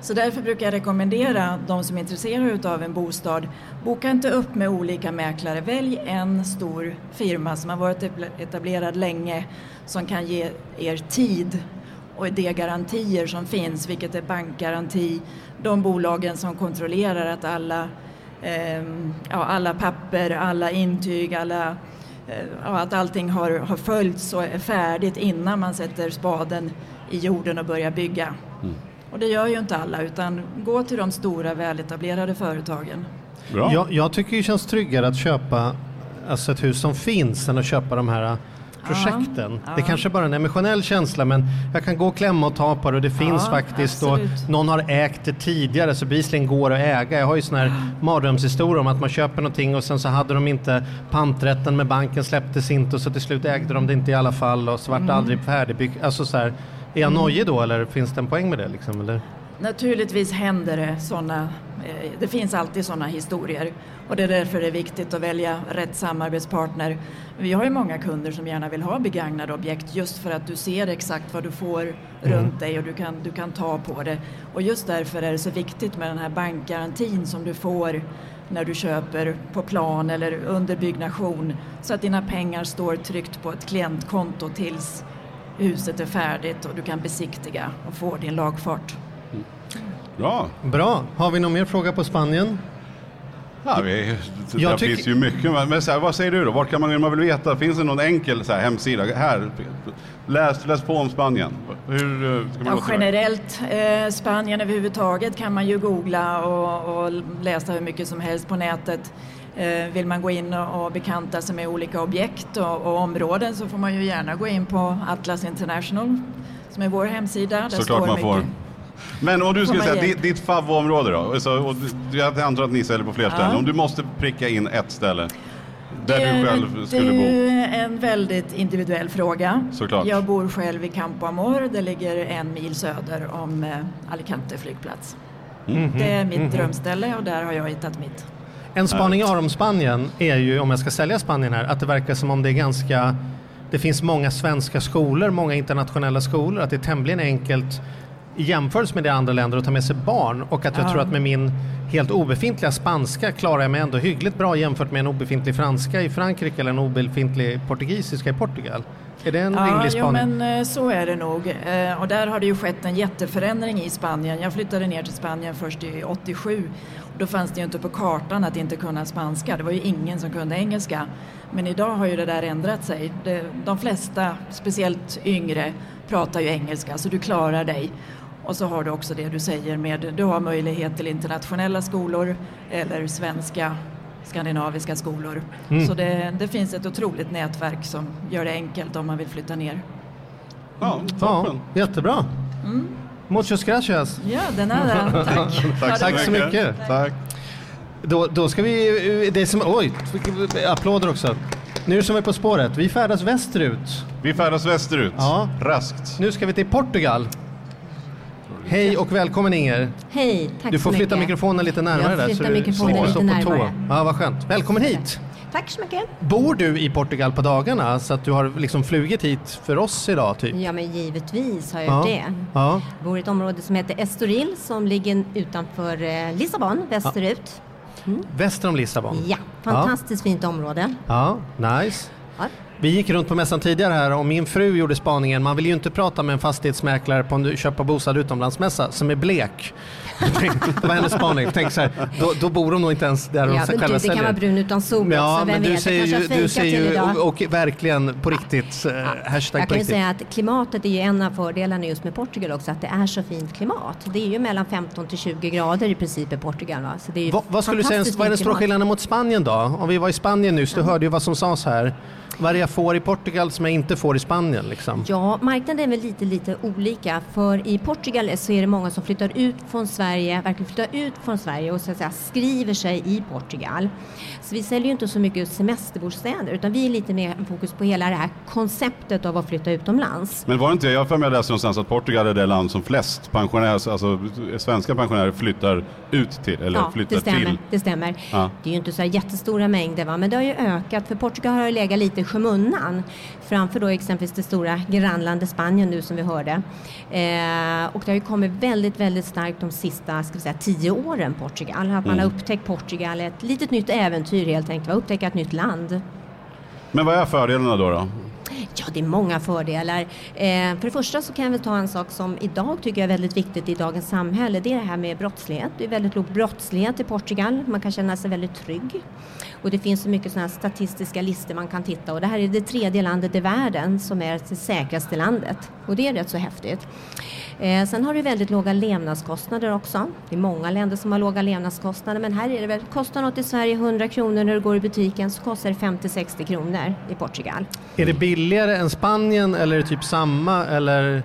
Så därför brukar jag rekommendera de som är intresserade av en bostad, boka inte upp med olika mäklare. Välj en stor firma som har varit etablerad länge, som kan ge er tid och de garantier som finns, vilket är bankgaranti, de bolagen som kontrollerar att alla ja, alla papper, alla intyg, alla, eh, att allting har, har följts och är färdigt innan man sätter spaden i jorden och börjar bygga. Mm. Och det gör ju inte alla utan gå till de stora väletablerade företagen. Bra. Jag, jag tycker det känns tryggare att köpa alltså ett hus som finns än att köpa de här projekten. Ja, Det ja. kanske bara är en emotionell känsla men jag kan gå och klämma och ta på det och det finns faktiskt och någon har ägt det tidigare så bevisligen går att äga. Jag har ju sån här mardrömshistoria om att man köper någonting och sen så hade de inte panträtten med banken släpptes inte och så till slut ägde de det inte i alla fall och så vart det Mm. aldrig färdigbyggt. Alltså så här, är jag nojig då eller finns det en poäng med det liksom? Eller? Naturligtvis händer det sådana, eh, det finns alltid sådana historier och det är därför det är viktigt att välja rätt samarbetspartner. Vi har ju många kunder som gärna vill ha begagnade objekt just för att du ser exakt vad du får runt dig och du kan, du kan ta på det. Och just därför är det så viktigt med den här bankgarantin som du får när du köper på plan eller under byggnation så att dina pengar står tryggt på ett klientkonto tills huset är färdigt och du kan besiktiga och få din lagfart. Bra. Bra. Har vi någon mer fråga på Spanien? Ja, vi, det Jag finns ju mycket. Men så här, vad säger du då? Vart kan man man vill veta? Finns det någon enkel så här, hemsida? Här, läs, läs på om Spanien. Hur eh, ska man Ja, generellt, eh, Spanien överhuvudtaget kan man ju googla och, och läsa hur mycket som helst på nätet. Eh, vill man gå in och, och bekanta sig med olika objekt och, och områden så får man ju gärna gå in på Atlas International som är vår hemsida. Där Såklart står man får. mycket. Men om du skulle säga ditt, ditt favvoområde då? Alltså, och jag antar att ni säljer på fler Ja. ställen. Om du måste pricka in ett ställe där Det- du själv skulle det bo. är en väldigt individuell fråga. Såklart. Jag bor själv i Campo Amor, det ligger en mil söder om eh, Alicante flygplats. Mm. Det är mitt drömställe och där har jag hittat mitt. En spaning jag har om Spanien är ju, om jag ska sälja Spanien här, att det verkar som om det är ganska det finns många svenska skolor, många internationella skolor, att det är tämligen enkelt i jämförelse med det andra länder att ta med sig barn och att jag Ja. tror att med min helt obefintliga spanska klarar jag mig ändå hyggligt bra jämfört med en obefintlig franska i Frankrike eller en obefintlig portugisiska i Portugal. Är det en Ja, rimlig spaning? men eh, så är det nog. Eh, Och där har det ju skett en jätteförändring i Spanien. Jag flyttade ner till Spanien först i 87. Och då fanns det ju inte på kartan att inte kunna spanska. Det var ju ingen som kunde engelska. Men idag har ju det där ändrat sig. De flesta, speciellt yngre, pratar ju engelska så du klarar dig. Och så har du också det du säger med, du har möjlighet till internationella skolor eller svenska skandinaviska skolor. Mm. Så det, det finns ett otroligt nätverk som gör det enkelt om man vill flytta ner. Ja, Ja, toppen. jättebra. Muchos gracias. Ja, den är där. Tack. Tack, Tack så mycket. Tack. Då, då ska vi, det som, oj, applåder också. Nu det som är På spåret, vi färdas västerut. Vi färdas västerut. Ja. Raskt. Nu ska vi till Portugal. Hej och välkommen Inger. Hej, tack Du får så flytta mycket. mikrofonen lite närmare Jag där. så du slipper stå på tå. Ja, vad skönt. Välkommen hit. Tack så mycket. Bor du i Portugal på dagarna så att du har liksom flugit hit för oss idag typ? Ja, men givetvis har jag Ja. gjort det. Ja. Jag bor i ett område som heter Estoril som ligger utanför eh, Lissabon, västerut. Väster om Lissabon? Ja, fantastiskt fint område. Ja, nice. Ja. Vi gick runt på mässan tidigare här och min fru gjorde spaningen. Man vill ju inte prata med en fastighetsmäklare på en köpa bostad utomlandsmässa som är blek. det var hennes spaning. Tänk så här, då, då bor de nog inte ens där Ja, själva du, det säljer. kan vara brun utan sol Ja, också, vem men du vet? säger ju, du säger ju och, och verkligen på riktigt, eh, hashtag Jag på kan riktigt. säga att klimatet är ju en av fördelarna just med Portugal också, att det är så fint klimat. Det är ju mellan 15 till 20 grader i princip i Portugal. Va? Så det är ju Vad, vad skulle du säga, vad är den stora skillnaden mot Spanien då? Om vi var i Spanien nyss, du hörde ju vad som sades här. Vad är det jag får i Portugal som jag inte får i Spanien liksom? Ja, marknaden är väl lite, lite olika. För i Portugal så är det många som flyttar ut från Sverige, verkligen flyttar ut från Sverige och så att säga skriver sig i Portugal. Så vi säljer ju inte så mycket semesterbostäder utan vi är lite mer fokus på hela det här konceptet av att flytta utomlands. Men var det inte, jag har för mig läste någonstans att Portugal är det land som flest pensionärer, alltså svenska pensionärer flyttar ut till, eller Ja, flyttar det stämmer. till. Det stämmer. Ja. Det är ju inte så här jättestora mängder va? men det har ju ökat för Portugal har ju legat lite i skymundan framför då exempelvis det stora grannlandet Spanien nu som vi hörde. Eh, och det har ju kommit väldigt, väldigt starkt de sista ska vi säga, tio åren Portugal. Att man Mm. har upptäckt Portugal, ett litet nytt äventyr helt enkelt, upptäcka ett nytt land. Men vad är fördelarna då? då? Ja, det är många fördelar. Eh, för det första så kan jag väl ta en sak som idag tycker jag är väldigt viktigt i dagens samhälle. Det är det här med brottslighet. Det är väldigt låg brottslighet i Portugal. Man kan känna sig väldigt trygg. Och det finns så mycket sådana statistiska listor man kan titta och det här är det tredje landet i världen som är det säkraste landet. Och det är rätt så häftigt. Eh, sen har du väldigt låga levnadskostnader också. Det är många länder som har låga levnadskostnader men här är det väl, kostar något i Sverige 100 kronor när du går i butiken så kostar det 50-60 kronor i Portugal. Är det billigare än Spanien eller är det typ samma eller?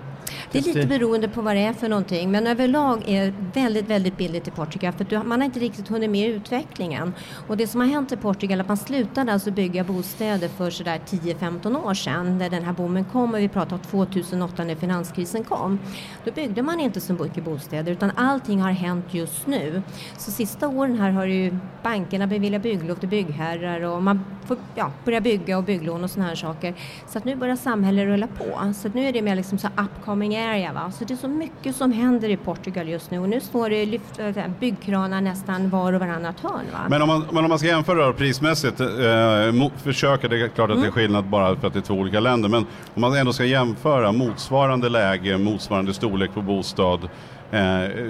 Det är lite beroende på vad det är för någonting men överlag är det väldigt, väldigt billigt i Portugal för man har inte riktigt hunnit med utvecklingen. Och det som har hänt i Portugal är att man slutade alltså bygga bostäder för sådär 10-15 år sedan när den här boomen kom och vi pratar om 2008 när finanskrisen kom. Då byggde man inte så mycket bostäder utan allting har hänt just nu. Så sista åren här har ju bankerna beviljat bygglov till byggherrar och man får ja, börja bygga och bygglån och sådana här saker. Så att nu börjar samhället rulla på. Så att nu är det mer liksom så upcoming area. Va? Så det är så mycket som händer i Portugal just nu och nu står det lyft, äh, byggkranar nästan var och varannat hörn. Va? Men om man, men om man ska jämföra då prismässigt, eh, försöka, det är klart att det är Mm. skillnad bara för att det är två olika länder, men om man ändå ska jämföra motsvarande läge, motsvarande storlek på bostad, eh,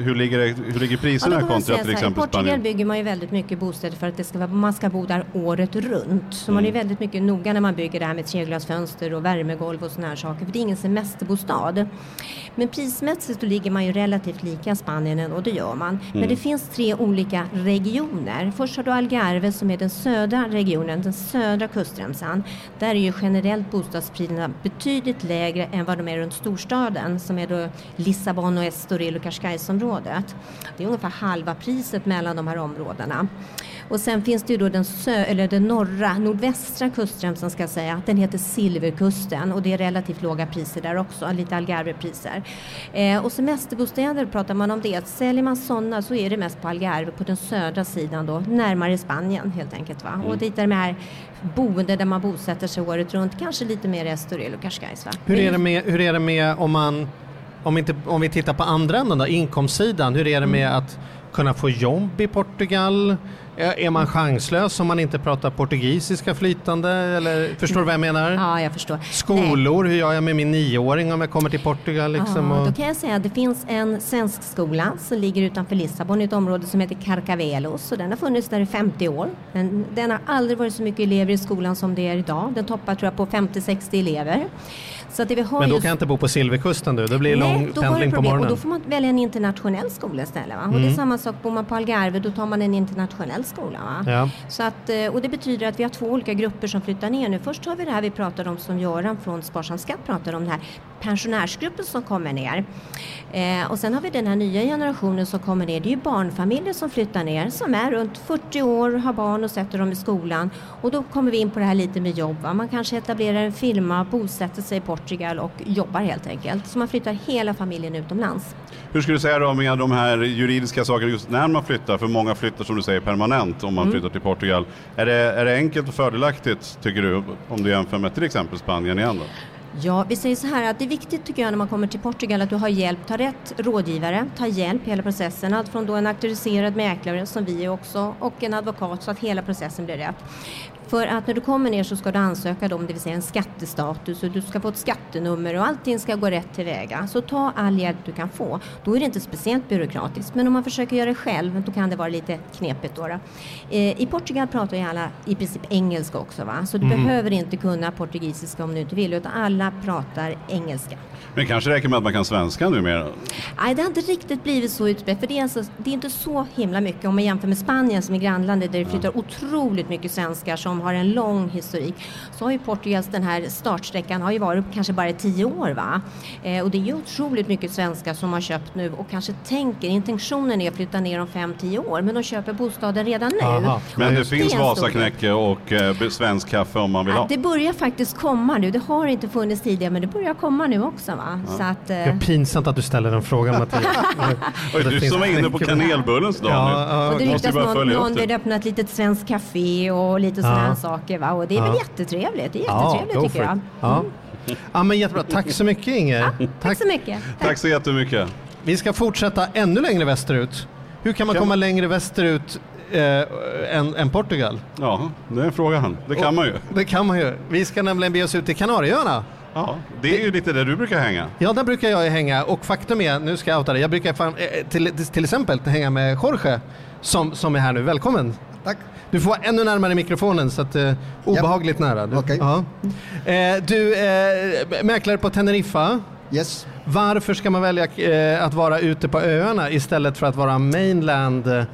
hur, ligger hur ligger priserna Ja, kontra till så här, I exempel Portugal Spanien? bygger man ju väldigt mycket bostäder för att det ska vara, man ska bo där året runt. Så man är Mm. väldigt mycket noga när man bygger det här med treglasfönster och värmegolv och sådana här saker. För det är ingen semesterbostad. Men prismässigt ligger man ju relativt lika Spanien och det gör man. Men Mm. det finns tre olika regioner. Först har du Algarve som är den södra regionen, den södra kustremsan. Där är ju generellt bostadspriserna betydligt lägre än vad de är runt storstaden som är då Lissabon och Estoril och Cascaisområdet. Det är ungefär halva priset mellan de här områdena. Och sen finns det ju då den, sö- eller den norra, nordvästra kustremsan ska jag säga. Den heter Silverkusten och det är relativt låga priser där också, lite Algarvepriser. Eh, och semesterbostäder pratar man om det. Säljer man sådana så är det mest på Algarve på den södra sidan då, närmare Spanien helt enkelt. Va? Mm. Och dit är det med boende där man bosätter sig året runt, kanske lite mer i Estoril och Cascais. Hur är det med, hur är det med om man, om, inte, om vi tittar på andra änden då, inkomstsidan, hur är det med att kunna få jobb i Portugal? Är är man chanslös om man inte pratar portugisiska flytande? Eller, förstår du vad jag menar? Ja, jag förstår. Skolor, hur gör jag med min nioåring om jag kommer till Portugal? Liksom, Ja, och, då kan jag säga att det finns en svensk skola som ligger utanför Lissabon i ett område som heter Carcavelos och den har funnits där i 50 år. Den, den har aldrig varit så mycket elever i skolan som det är idag. Den toppar tror jag på 50-60 elever. Så det vi har men då just- kan jag inte bo på Silverkusten du, då blir det lång då pendling på morgonen. Och då får man välja en internationell skola istället. Va? Och det är Mm. samma sak, bor man på Algarve då tar man en internationell skola. Va? Ja. Så att, eh, och det betyder att vi har två olika grupper som flyttar ner nu. Först har vi det här vi pratade om som Göran från Sparsam Skatt pratade om, den här pensionärsgruppen som kommer ner. Eh, och sen har vi den här nya generationen som kommer ner. Det är ju barnfamiljer som flyttar ner som är runt 40 år, har barn och sätter dem i skolan. Och då kommer vi in på det här lite med jobb. Va? Man kanske etablerar en firma, bosätter sig i Portugal och jobbar helt enkelt. Så man flyttar hela familjen utomlands. Hur skulle du säga då med de här juridiska sakerna just när man flyttar? För många flyttar som du säger permanent om man Mm. flyttar till Portugal. Är det, är det enkelt och fördelaktigt tycker du om du jämför med till exempel Spanien igen då? Ja, vi säger så här att det är viktigt tycker jag när man kommer till Portugal att du har hjälp, ta rätt rådgivare, ta hjälp i hela processen. Allt från då en auktoriserad mäklare som vi är också och en advokat så att hela processen blir rätt. För att när du kommer ner så ska du ansöka om det vill säga en skattestatus och du ska få ett skattenummer och allting ska gå rätt tillväga. Så ta all hjälp du kan få. Då är det inte speciellt byråkratiskt men om man försöker göra det själv då kan det vara lite knepigt. Då, då. Eh, I Portugal pratar ju alla i princip engelska också va? så du Mm. behöver inte kunna portugisiska om du inte vill utan alla pratar engelska. Men kanske räcker med att man kan svenska numera? Nej, det har inte riktigt blivit så utbrett för det är, alltså, det är inte så himla mycket om man jämför med Spanien som är grannlandet där det flyttar otroligt mycket svenskar som har en lång historik. Så har ju Portugals den här startsträckan har ju varit kanske bara i tio år va. Eh, och det är ju otroligt mycket svenskar som har köpt nu och kanske tänker, intentionen är att flytta ner om fem, tio år men de köper bostaden redan nu. Men det finns Vasaknäcke och eh, svensk kaffe om man vill Ja, ha? det börjar faktiskt komma nu. Det har inte funnits tidigare men det börjar komma nu också va. Så att, eh, Det är pinsamt att du ställer den frågan Mattias. Oj, du som var inne på kanelbullens dag Ja, nu. ja, Och det Måste ryktas ju bara någon, följa någon upp det. vill öppna ett litet svenskt café och lite sådana Ja. saker. Va? Och det är Ja. väl jättetrevligt. Det är Ja, jättetrevligt go tycker jag. Ja. ja, men jättebra. Tack så mycket Inger. Tack så mycket. Tack så jättemycket. Vi ska fortsätta ännu längre västerut. Hur kan man Kan- komma längre västerut eh, än, än Portugal? Ja, det är frågan. Det kan Och- man ju. Det kan man ju. Vi ska nämligen be oss ut till Kanarieöarna. Ja, det är ju lite där du brukar hänga. Ja, där brukar jag hänga och faktum är, nu ska jag outa dig, jag brukar fan, eh, till, till exempel hänga med Jorge som, som är här nu. Välkommen! Tack. Du får vara ännu närmare mikrofonen så att eh, obehagligt nära. Du, Okej. ja. eh, du, eh, mäklare på Teneriffa. Yes. Varför ska man välja eh, att vara ute på öarna istället för att vara mainland eh,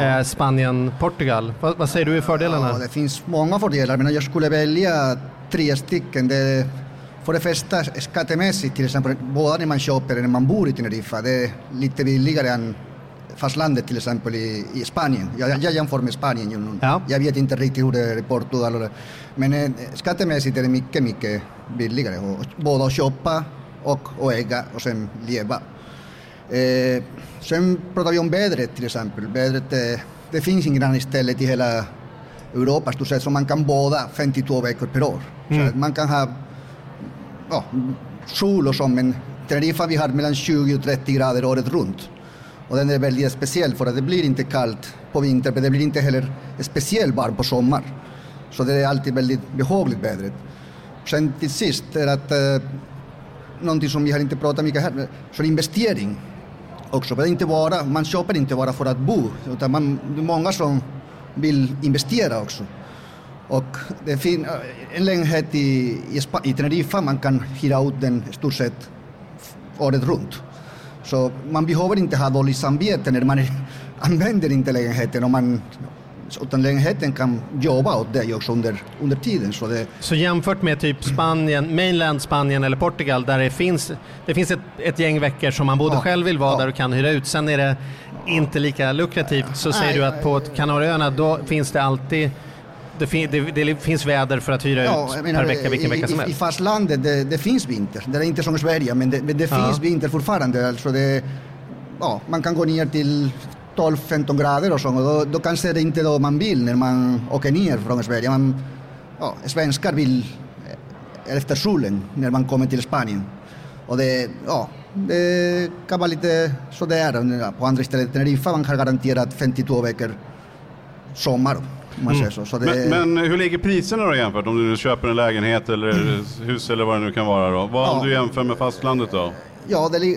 Ja. Spanien, Portugal? Vad, vad säger du är fördelarna? Ja, det finns många fördelar, men jag skulle välja tre stycken. Det, för det första skattemässigt, till exempel, både när man köper och när man bor i Teneriffa, det är lite billigare än fastlandet till exempel i, i Spanien. Jag, jag jämför med Spanien. Ja. Jag vet inte riktigt hur det är i Portugal. Men eh, skattemässigt är det mycket, mycket billigare. Och, både att köpa och, och äga och sen leva. Eh, sen pratar vi om vädret till exempel. Vädret, eh, det finns inget annat ställe i hela Europa sett som man kan bada 52 veckor per år. Så att man kan ha ja, sol och så, men Teneriffa vi har mellan 20 och 30 grader året runt. Och den är väldigt speciell för att det blir inte kallt på vintern, men det blir inte heller speciellt varmt på sommar. Så det är alltid väldigt behagligt vädret. Sen till sist är att eh, någonting som vi har inte pratat mycket här, så investering också. Det är inte bara, man köper inte bara för att bo, utan man, det är många som vill investera också. Och det finns en lägenhet i, i, i Teneriffa, man kan hyra ut den i stort sett året runt. Så man behöver inte ha dåligt samvete när man använder inte lägenheten, om man, utan lägenheten kan jobba åt dig också under, under tiden. Så det, Så jämfört med typ Spanien, mainland Spanien eller Portugal där det finns, det finns ett, ett gäng veckor som man både Ja, själv vill vara ja. där och kan hyra ut. Sen är det inte lika lukrativt. Så säger Nej. du att på Kanarieöarna då finns det alltid det, fin, det, det finns väder för att hyra Ja, ut menar, per vecka vilken i, vecka som i, I helst. fastlandet det, det finns vinter. Det är inte som i Sverige, men det, men det finns vinter fortfarande. Alltså det, ja, man kan gå ner till 12-15 grader och så. Och då, då kanske det inte är då man vill när man åker ner från Sverige. Man, ja, svenskar vill eh, efter solen när man kommer till Spanien. Och det, ja, det kan vara lite sådär. På andra ställen, Teneriffa, man har garanterat 52 veckor sommar. Om man säger så. så det, Men, men hur ligger priserna då jämfört? Om du nu köper en lägenhet eller hus eller vad det nu kan vara då? Vad, Om Ja. du jämför med fastlandet då? Ja, det,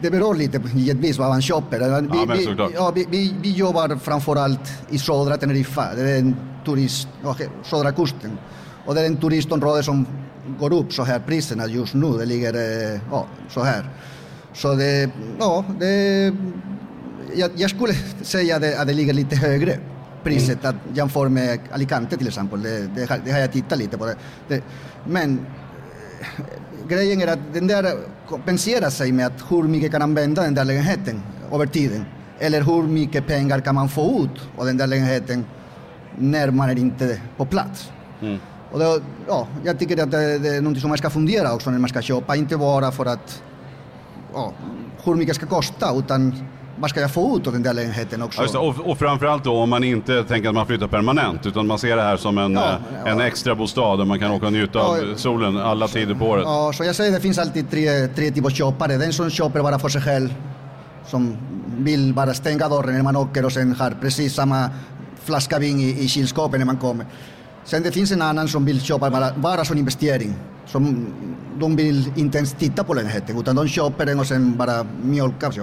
det beror lite givetvis vad man köper. Vi, Ja, vi, ja, vi, vi, vi jobbar framförallt i södra Teneriffa, det är en turist, södra kusten. Och det är en turistområde som går upp så här priserna just nu, det ligger eh, ja, så här. Så det, ja, det, jag, jag skulle säga det, att det ligger lite högre priset att jämföra med Alicante till exempel. Det, det, har- det har jag tittat lite på. Det. Men grejen är att den där kompenserar sig med att hur mycket kan använda den där lägenheten över tiden. Eller hur mycket pengar kan man få ut av den där lägenheten när man är inte på plats. Och då, ja, jag tycker att det, det är något som man ska fundera också när man ska köpa, inte bara för att ja, hur mycket ska kosta utan vad ska få ut av den där lägenheten också. Ja, och, och framförallt då om man inte tänker att man flyttar permanent utan man ser det här som en, Ja, eh, ja. en extra bostad där man kan åka och njuta av solen alla tider på året. Ja, så jag säger det finns alltid tre, tre typer av köpare. Den som köper bara för sig själv, som vill bara stänga dörren när man åker och sen har precis samma flaska vin i, i kylskåpet när man kommer. Sen det finns en annan som vill köpa bara, bara som investering. Som, de vill inte ens titta på lägenheten utan de köper den och sen bara mjölkar.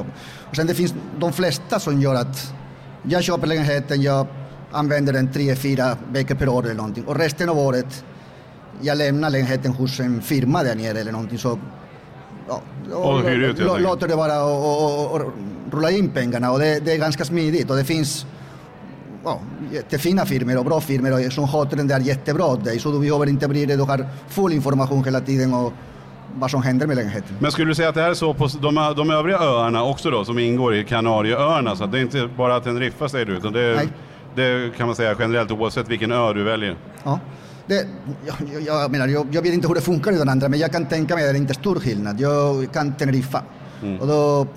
Och sen det finns de flesta som gör att jag köper lägenheten, jag använder den tre, fyra veckor per år eller någonting och resten av året jag lämnar lägenheten hos en firma där nere eller någonting så ja, Och hyr ut, låter det bara och, och, och, och rulla in pengarna och det, det är ganska smidigt och det finns ja, jättefina firmor och bra och som sköter den där jättebra dig så du behöver inte bry dig, du har full information hela tiden och vad som händer med lägenheten. Men skulle du säga att det här är så på de, de övriga öarna också då som ingår i Kanarieöarna? Så att det är inte bara Teneriffa säger du utan det, är- det kan man säga generellt oavsett vilken ö du väljer. Ja. Det, jag, jag, menar, jag, jag vet inte hur det funkar i den andra, men jag kan tänka mig att det är inte stor skillnad. Jag kan Teneriffa. Och då,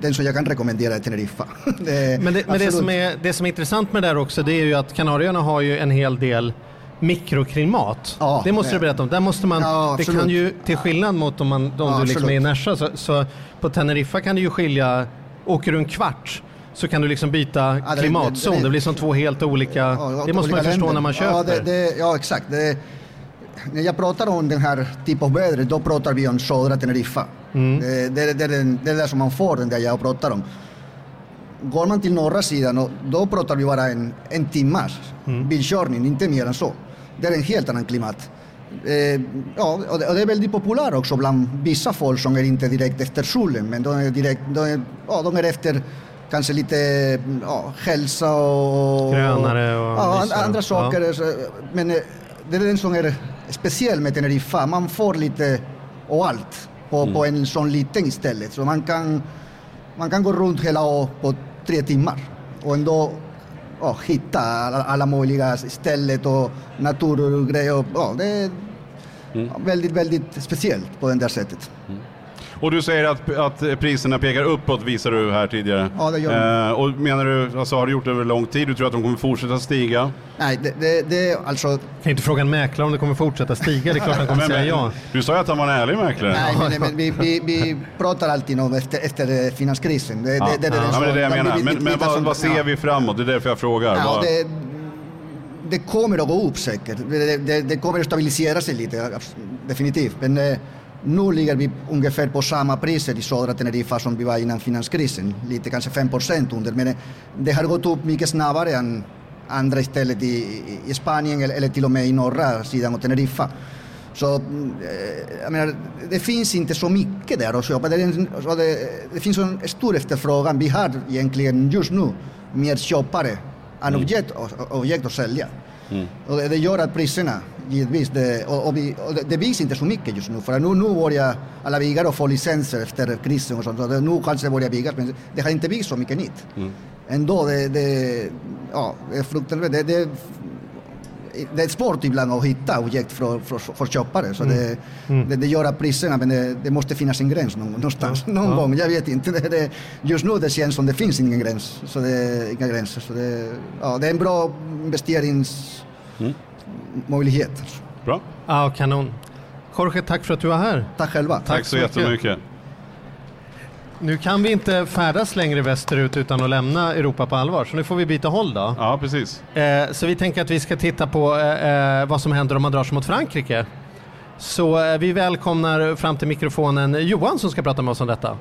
den som jag kan rekommendera är Teneriffa. det, Men, det, men det, som är, det som är intressant med det där också det är ju att Kanarieöarna har ju en hel del mikroklimat. Ja, det måste du berätta om. Där måste man, Ja, det kan ju, till skillnad mot om, man, om Ja, du liksom är i. Nässjö, så, så på Teneriffa kan det ju skilja, åker du en kvart så kan du liksom byta Ja, det- klimatzon. det- Det, blir som två helt olika... Ja, det måste man förstå länder. när man köper. Ja, det, det, ja exakt. Det, när jag pratar om den här typen av väder, då pratar vi om södra Teneriffa. Mm. Det, det, det, är den- det är det som man får den där jag pratar om. Går man till norra sidan, och då pratar vi bara en, en timmas Mm. bilkörning, inte mer än så. Det är en helt annan klimat. Eh, ja, och det, det är väldigt populärt också bland vissa folk som är inte direkt efter solen, men de är, direkt, de är, ja, de är efter kanske lite ja, hälsa och... Grönare och ja, andra saker. Så, Men eh, det är den som är speciell med Teneriffa. Man får lite och allt på, på en sån liten istället. Så man kan, man kan gå runt hela år på tre timmar och ändå ja, hitta alla, alla möjliga ställen och naturgrejer. Ja, det är väldigt, väldigt speciellt på det där sättet. Och du säger att, att priserna pekar uppåt visar du här tidigare. Ja, det gör de. eh, Och menar du, alltså har du gjort det över lång tid? Du tror att de kommer fortsätta stiga? Nej, det, det, det är alltså... Kan inte fråga en mäklare om det kommer fortsätta stiga. Det är klart han kommer Men- säga ja. Du sa ju att han var en ärlig mäklare. Nej, men, men vi, vi, vi pratar alltid om efter, efter finanskrisen. Det, Ja, det, det, är den ja, men det är det jag menar. blir Men, men vad, som- vad ser ja. vi framåt? Det är därför jag frågar. Ja, det, det kommer att gå upp säkert. Det, det, det kommer att stabilisera sig lite, definitivt. Men eh, nu ligger vi ungefär på samma priser i södra Teneriffa som vi var innan finanskrisen. Lite kanske 5 procent under. Men eh, det har gått upp mycket snabbare än andra ställen i, i- Spanien eller, till och med i norra sidan av Teneriffa. Så eh, menar, det finns inte så mycket där att köpa. Det, en, det, det finns en stor efterfrågan. Vi har egentligen just nu mer köpare än Mm. objekt, objekt att sälja. Och det, det gör att priserna, givetvis, det, och, och, vi, och det, det byggs inte så mycket just nu. För nu, nu börjar alla byggare att få licenser efter krisen och sånt. Så det, nu kanske börjar byggas, men det har inte byggts så mycket nytt. Ändå, det, det, ja, det är fruktansvärt. Det, det, det är svårt ibland att hitta objekt för, för, för köpare. Så det, det, det gör att priserna, men det, det måste finnas en gräns någon, någonstans. Någon Ja. gång, jag vet inte. Det, det, just nu det känns som det finns ingen gräns. Så det, inga gränser. Så det, ja, det är en bra investeringsmöjlighet. Bra. Ja, kanon. Jorge, tack för att du var här. Tack själva. Tack så jättemycket. Nu kan vi inte färdas längre västerut utan att lämna Europa på allvar, så nu får vi byta håll då. Ja, precis. Eh, så vi tänker att vi ska titta på eh, eh, vad som händer om man drar sig mot Frankrike. Så eh, vi välkomnar fram till mikrofonen Johan som ska prata med oss om detta.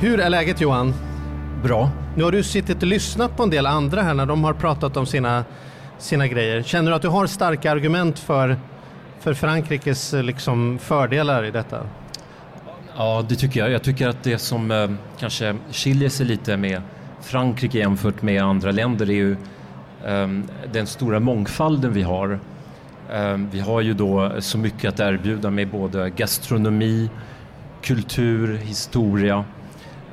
Hur är läget Johan? Bra. Nu har du suttit och lyssnat på en del andra här när de har pratat om sina, sina grejer. Känner du att du har starka argument för, för Frankrikes eh, liksom, fördelar i detta? Ja, det tycker jag. Jag tycker att det som eh, kanske skiljer sig lite med Frankrike jämfört med andra länder är ju eh, den stora mångfalden vi har. Eh, vi har ju då så mycket att erbjuda med både gastronomi, kultur, historia,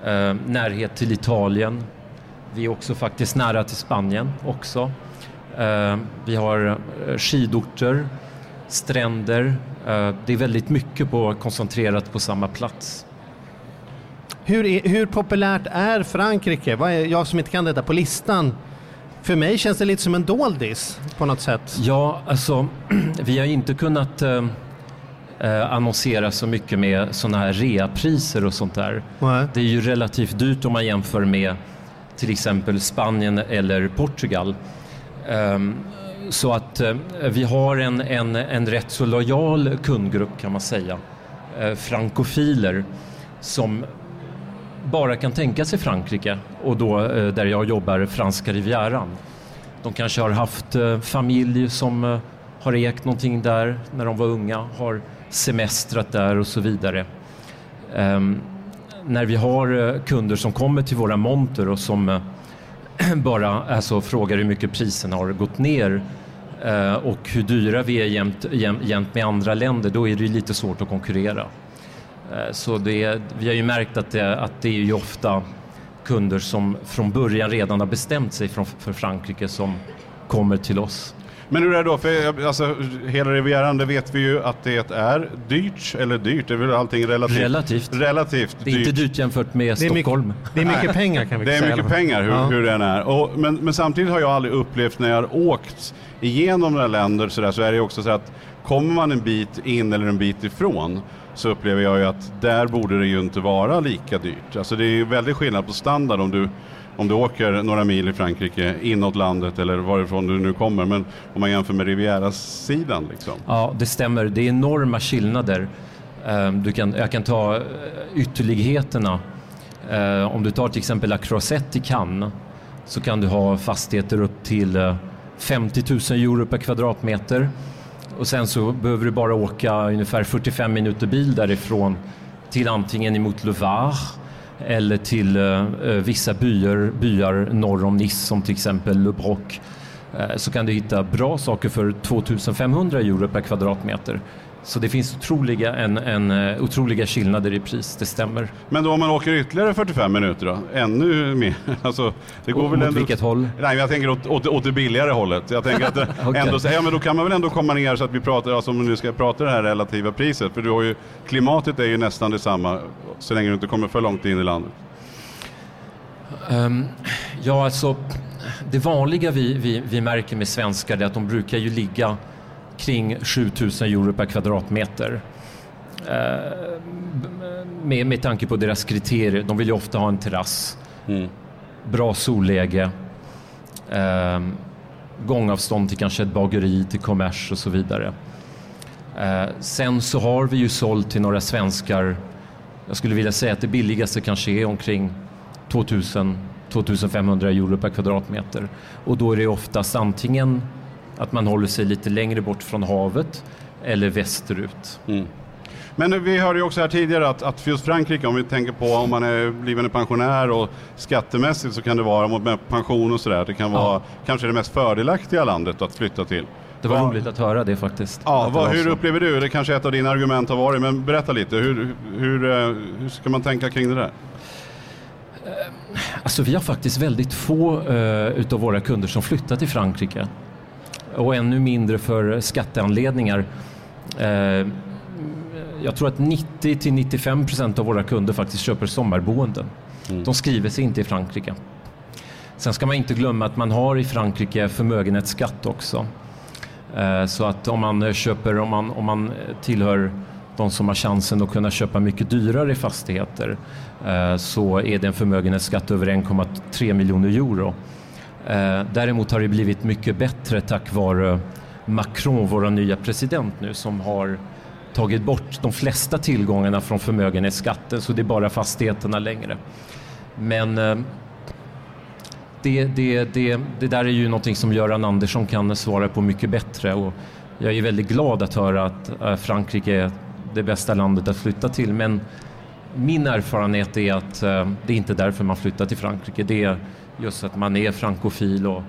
eh, närhet till Italien. Vi är också faktiskt nära till Spanien också. Eh, vi har eh, skidorter, stränder. Eh, det är väldigt mycket på, koncentrerat på samma plats. Hur, är, hur populärt är Frankrike? Vad är, jag som inte kan detta på listan. För mig känns det lite som en doldis på något sätt. Ja, alltså vi har inte kunnat eh, eh, annonsera så mycket med sådana här reapriser och sånt där. Nej. Det är ju relativt dyrt om man jämför med till exempel Spanien eller Portugal. Ehm, så att eh, vi har en, en, en rätt så lojal kundgrupp kan man säga. Eh, frankofiler som bara kan tänka sig Frankrike och då eh, där jag jobbar franska rivieran. De kanske har haft familj som har ägt någonting där när de var unga, har semestrat där och så vidare. Ehm, när vi har kunder som kommer till våra monter och som bara alltså, frågar hur mycket priserna har gått ner eh, och hur dyra vi är jämt, jämt, jämt med andra länder, då är det ju lite svårt att konkurrera. Eh, Så det, vi har ju märkt att det, att det är ju ofta kunder som från början redan har bestämt sig för, för Frankrike som kommer till oss. Men hur är det då? För alltså, hela Rivieran, det vet vi ju att det är dyrt, eller dyrt, det är väl allting relativt. Relativt. Relativt Det är inte dyrt jämfört med Det är Stockholm. mycket, det är mycket pengar kan vi Det är säga. i alla mycket pengar hur, Ja. hur den är. Och, men, men samtidigt har jag aldrig upplevt när jag har åkt igenom några länder så, där, så är det också så att kommer man en bit in eller en bit ifrån så upplever jag ju att där borde det ju inte vara lika dyrt. Alltså det är ju väldigt skillnad på standard om du, om du åker några mil i Frankrike inåt landet eller varifrån du nu kommer. Men om man jämför med Riviera-sidan liksom. Ja, det stämmer. Det är enorma skillnader. Ehm, du kan, jag kan ta eh, ytterligheterna. Ehm, om du tar till exempel La Croisette i Cannes så kan du ha fastigheter upp till eh, 50 000 euro per kvadratmeter. Och sen så behöver du bara åka ungefär 45 minuter bil därifrån till antingen emot Le Var eller till eh, eh vissa byar, byar norr om Nice som till exempel Le Broc. Eh, så kan du hitta bra saker för 2500 euro per kvadratmeter. Så det finns otroliga, en, en, eh, otroliga skillnader i pris, det stämmer. Men då om man åker ytterligare 45 minuter då? Ännu mer? Alltså, det går Och väl mot ändå... vilket håll? Nej, jag tänker åt, åt, åt det billigare hållet. Jag tänker att Okej. ändå, ja, men då kan man väl ändå komma ner så att vi pratar, alltså om vi nu ska prata det här relativa priset. För du har ju, klimatet är ju nästan detsamma så länge du inte kommer för långt in i landet. Ehm, ja, alltså det vanliga vi, vi, vi märker med svenskar är att de brukar ju ligga kring 7000 euro per kvadratmeter. Ehm, med, med tanke på deras kriterier. De vill ju ofta ha en terrass, bra solläge, ehm, gångavstånd till kanske ett bageri, till kommers och så vidare. Eh, sen så har vi ju sålt till några svenskar, jag skulle vilja säga att det billigaste kanske är omkring 2000 2500 euro per kvadratmeter. Och då är det oftast antingen att man håller sig lite längre bort från havet eller västerut. Men vi hörde ju också här tidigare att, att för just Frankrike, om vi tänker på om man är blivande pensionär och skattemässigt så kan det vara med pension och sådär, det kan vara kanske det mest fördelaktiga landet att flytta till. Det var Vad- roligt att höra det faktiskt. Ja, det vad, var hur upplever du? Det kanske ett av dina argument har varit, men berätta lite. Hur, hur, eh, hur ska man tänka kring det där? Alltså vi har faktiskt väldigt få eh, utav våra kunder som flyttar till Frankrike. Och ännu mindre för skatteanledningar. Eh, jag tror att 90 till 95 procent av våra kunder faktiskt köper sommarboenden. De skriver sig inte i Frankrike. Sen ska man inte glömma att man har i Frankrike förmögenhetsskatt också. Eh, Så att om man köper, om man, om man tillhör de som har chansen att kunna köpa mycket dyrare fastigheter eh, så är det en förmögenhetsskatt över 1,3 miljoner euro. Eh, Däremot har det blivit mycket bättre tack vare Macron, vår nya president nu, som har tagit bort de flesta tillgångarna från förmögenhetsskatten så det är bara fastigheterna längre. Men eh, det, det, det, det där är ju någonting som Göran Andersson kan svara på mycket bättre och jag är väldigt glad att höra att eh, Frankrike är det bästa landet att flytta till men min erfarenhet är att eh, det är inte därför man flyttar till Frankrike. Det är just att man är frankofil och,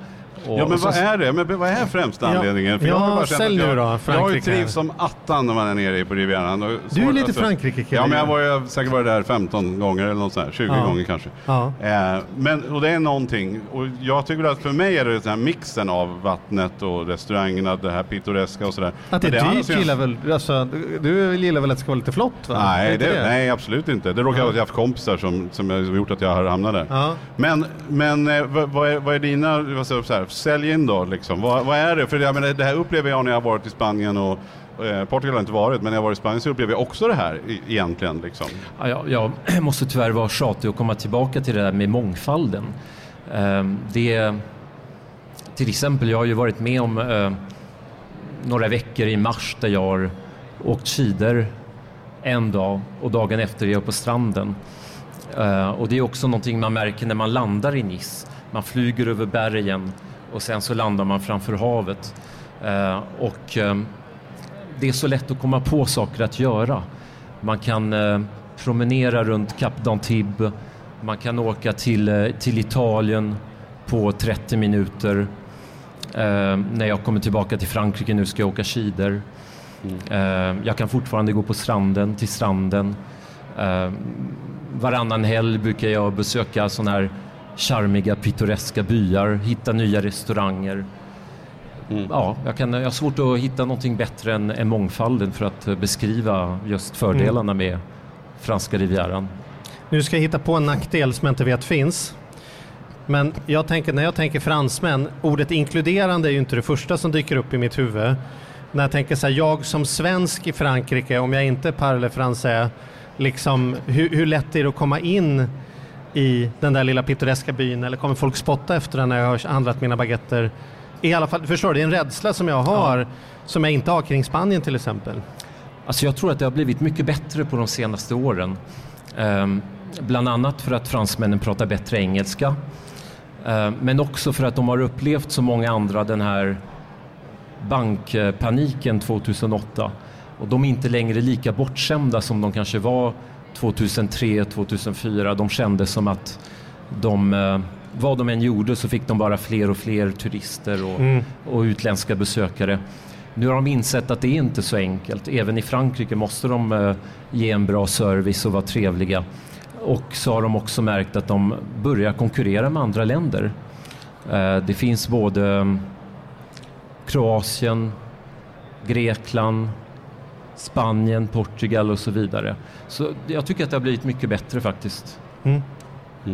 och Ja, men vad är det? Men vad är främsta Ja. anledningen? Ja, jag har bara sälj nu då, Jag har ju Frankrike. trivts som attan när man är nere på Rivieran. Du är lite Frankrike-kille Ja, men jag var ju säkert varit där 15 gånger eller något sånt här, 20 Ja. gånger kanske. Ja. Eh, men, och det är någonting, och jag tycker att för mig är det den här mixen av vattnet och restaurangerna, det här pittoreska och sådär. Att det Men är dyrt gillar väl, alltså, du- gillar väl att det ska vara lite flott va? Nej, inte det, nej, absolut inte. Det råkar vara att jag har haft kompisar som, som har gjort att jag har hamnat där. Ja. Men, men eh, vad, vad, är, vad är dina, vad säger så här, sälj in då liksom. Vad, vad är det? För jag menar, det här upplever jag när jag har varit i Spanien och eh, Portugal har jag inte varit, men när jag har varit i Spanien så upplever jag också det här egentligen. Liksom. Ja, jag, jag måste tyvärr vara tjatig och komma tillbaka till det där med mångfalden. Ehm, det, till exempel, jag har ju varit med om eh, några veckor i mars där jag har åkt skidor en dag och dagen efter är jag på stranden. Eh, och det är också någonting man märker när man landar i Nice. Man flyger över bergen och sen så landar man framför havet. Eh, Och ehm, det är så lätt att komma på saker att göra. Man kan eh, promenera runt Cap d'Antibes, man kan åka till, eh, till Italien på 30 minuter. Eh, när jag kommer tillbaka till Frankrike nu ska jag åka skidor. Eh, jag kan fortfarande gå på stranden, till stranden. Eh, varannan helg brukar jag besöka sådana här charmiga, pittoreska byar, hitta nya restauranger. Ja, jag, kan, jag har svårt att hitta någonting bättre än, än mångfalden för att eh, beskriva just fördelarna med franska rivieran. Nu ska jag hitta på en nackdel som jag inte vet finns. Men jag tänker, när jag tänker fransmän, ordet inkluderande är ju inte det första som dyker upp i mitt huvud. När jag tänker så här, jag som svensk i Frankrike, om jag inte parle français, liksom, hur, hur lätt är det att komma in i den där lilla pittoreska byn eller kommer folk spotta efter den när jag har handlat mina baguetter? I alla fall, förstår du, det är en rädsla som jag har som jag inte har kring Spanien till exempel. Alltså jag tror att det har blivit mycket bättre på de senaste åren. Ehm, bland annat för att fransmännen pratar bättre engelska. Ehm, men också för att de har upplevt så många andra den här bankpaniken 2008. Och de är inte längre lika bortskämda som de kanske var 2003, 2004. De kände som att de, eh, vad de än gjorde så fick de bara fler och fler turister och, Mm. och utländska besökare. Nu har de insett att det är inte så enkelt. Även i Frankrike måste de eh, ge en bra service och vara trevliga. Och så har de också märkt att de börjar konkurrera med andra länder. Eh, Det finns både mm, Kroatien, Grekland, Spanien, Portugal och så vidare. Så jag tycker att det har blivit mycket bättre faktiskt. Mm.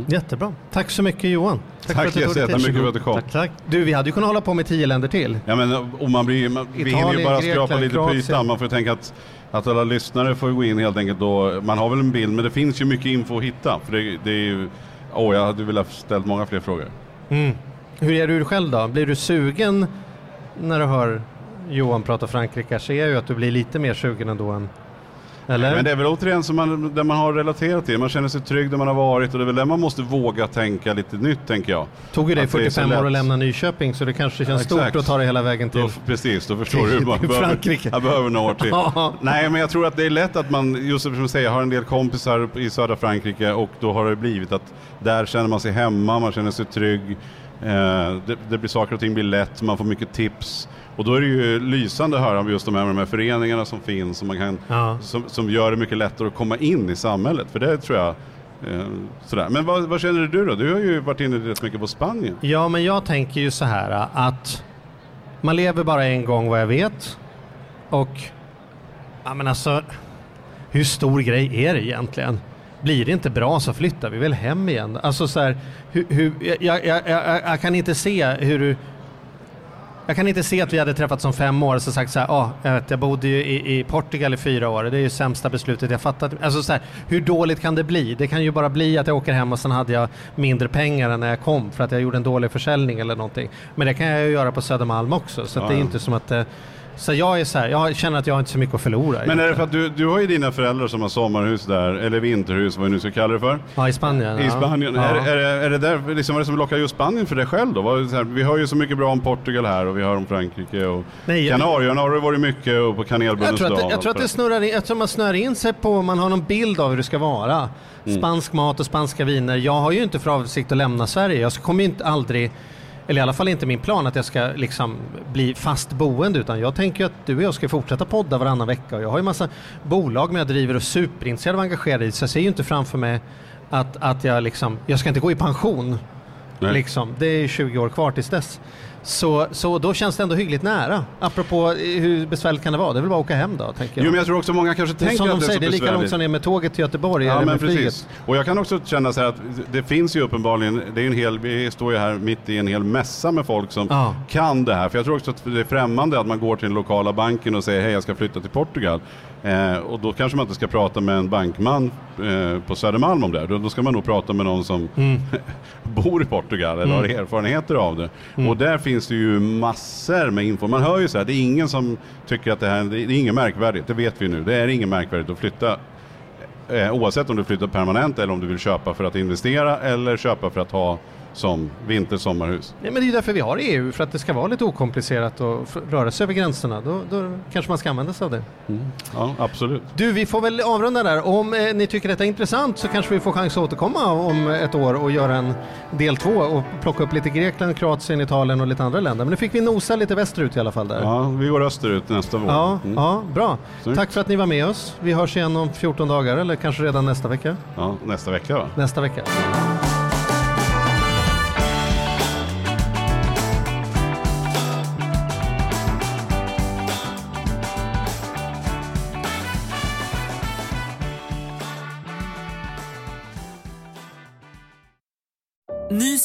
Jättebra. Tack så mycket Johan. Tack för att du Jesse, tog dig tid. jättemycket för att du kom. Tack, tack. Du, vi hade ju kunnat hålla på med tio länder till. Ja, men, och man blir, man, vi Italien, hinner ju bara Grekland, skrapa lite på ytan. Man får ju tänka att, att alla lyssnare får gå in helt enkelt då. Man har väl en bild, men det finns ju mycket info att hitta. För det, det är ju, åh, jag hade velat ställt många fler frågor. Mm. Hur är du själv då? Blir du sugen när du hör Johan prata Frankrike? Jag ser ju att du blir lite mer sugen ändå än... Eller? Men det är väl återigen som man, där man har relaterat till. Man känner sig trygg där man har varit och det är väl där man måste våga tänka lite nytt tänker jag. Tog ju dig Att det är så 45 år att lämna Nyköping så det kanske känns Ja, stort att ta dig hela vägen till... Då, precis, då förstår du hur man till behöver, Frankrike. jag behöver några år till. Nej, men jag tror att det är lätt att man, just som du säger, jag har en del kompisar i södra Frankrike och då har det blivit att där känner man sig hemma, man känner sig trygg. Eh, det, det blir saker och ting blir lätt, man får mycket tips. Och då är det ju lysande att höra om just de här, de här föreningarna som finns som, man kan, Ja. som, som gör det mycket lättare att komma in i samhället. För det tror jag, eh, sådär. Men vad, vad känner du då? Du har ju varit inne rätt mycket på Spanien. Ja, men jag tänker ju så här att man lever bara en gång vad jag vet. Och, ja men alltså, hur stor grej är det egentligen? Blir det inte bra så flyttar vi väl hem igen. Alltså så här, hur, hur, jag, jag, jag, jag kan inte se hur du jag kan inte se att vi hade träffats om fem år och så sagt så här, ah, jag, vet, jag bodde ju i, i Portugal i fyra år, det är ju sämsta beslutet jag fattat. Alltså så här, hur dåligt kan det bli? Det kan ju bara bli att jag åker hem och sen hade jag mindre pengar än när jag kom för att jag gjorde en dålig försäljning eller någonting. Men det kan jag ju göra på Södermalm också, så Ja, det är inte som att... Så jag är så här, jag känner att jag har inte så mycket att förlora. Men är det för att du, du har ju dina föräldrar som har sommarhus där, eller vinterhus, vad vi nu ska kalla det för. Ja, i Spanien. I. Spanien. Ja. Är, är, det- är det där, liksom, vad är det som lockar just Spanien för dig själv då? Här, vi har ju så mycket bra om Portugal här och vi har om Frankrike och Nej, Kanarieöarna har det varit mycket och på kanelbullens Jag tror, att dag jag tror att det snurrar in, jag tror man snör in sig på, man har någon bild av hur det ska vara. Mm. Spansk mat och spanska viner. Jag har ju inte för avsikt att lämna Sverige. Jag kommer ju inte aldrig, eller i alla fall inte min plan att jag ska liksom bli fast boende utan jag tänker att du och jag ska fortsätta podda varannan vecka och jag har ju massa bolag med jag driver och superintresserad och engagerad i så jag ser ju inte framför mig att, att jag liksom, jag ska inte gå i pension. Nej. Liksom. Det är 20 år kvar tills dess. Så, så då känns det ändå hyggligt nära. Apropå eh, hur besvärligt kan det vara? Det är väl bara att åka hem då, tänker jag. Jo men jag tror också många kanske tänker som att de det är säger, det är lika långt som det är med tåget till Göteborg Ja men flyget. precis. Och jag kan också känna så här att det finns ju uppenbarligen, det är en hel, vi står ju här mitt i en hel mässa med folk som Ja. kan det här. För jag tror också att det är främmande att man går till den lokala banken och säger hej jag ska flytta till Portugal. Eh, och då kanske man inte ska prata med en bankman eh, på Södermalm om det. Då, då ska man nog prata med någon som Mm. bor i Portugal eller har erfarenheter av det. Mm. Och där finns det ju massor med info. Man hör ju så här, det är ingen som tycker att det här det är inget märkvärdigt, det vet vi nu. Det är inget märkvärdigt att flytta eh, oavsett om du flyttar permanent eller om du vill köpa för att investera eller köpa för att ha som vintersommarhus. Nej, men det är ju därför vi har EU, för att det ska vara lite okomplicerat och röra sig över gränserna. Då, då kanske man ska använda sig av det. Ja, absolut. Du, vi får väl avrunda där. Om eh, ni tycker detta är intressant så kanske vi får chans att återkomma om ett år och göra en del två och plocka upp lite Grekland, Kroatien, Italien och lite andra länder. Men nu fick vi nosa lite västerut i alla fall där. Ja, vi går österut nästa vår. Ja, Mm. ja, bra. Snyggt. Tack för att ni var med oss. Vi hörs igen om 14 dagar eller kanske redan nästa vecka. ja, nästa vecka va? Nästa vecka.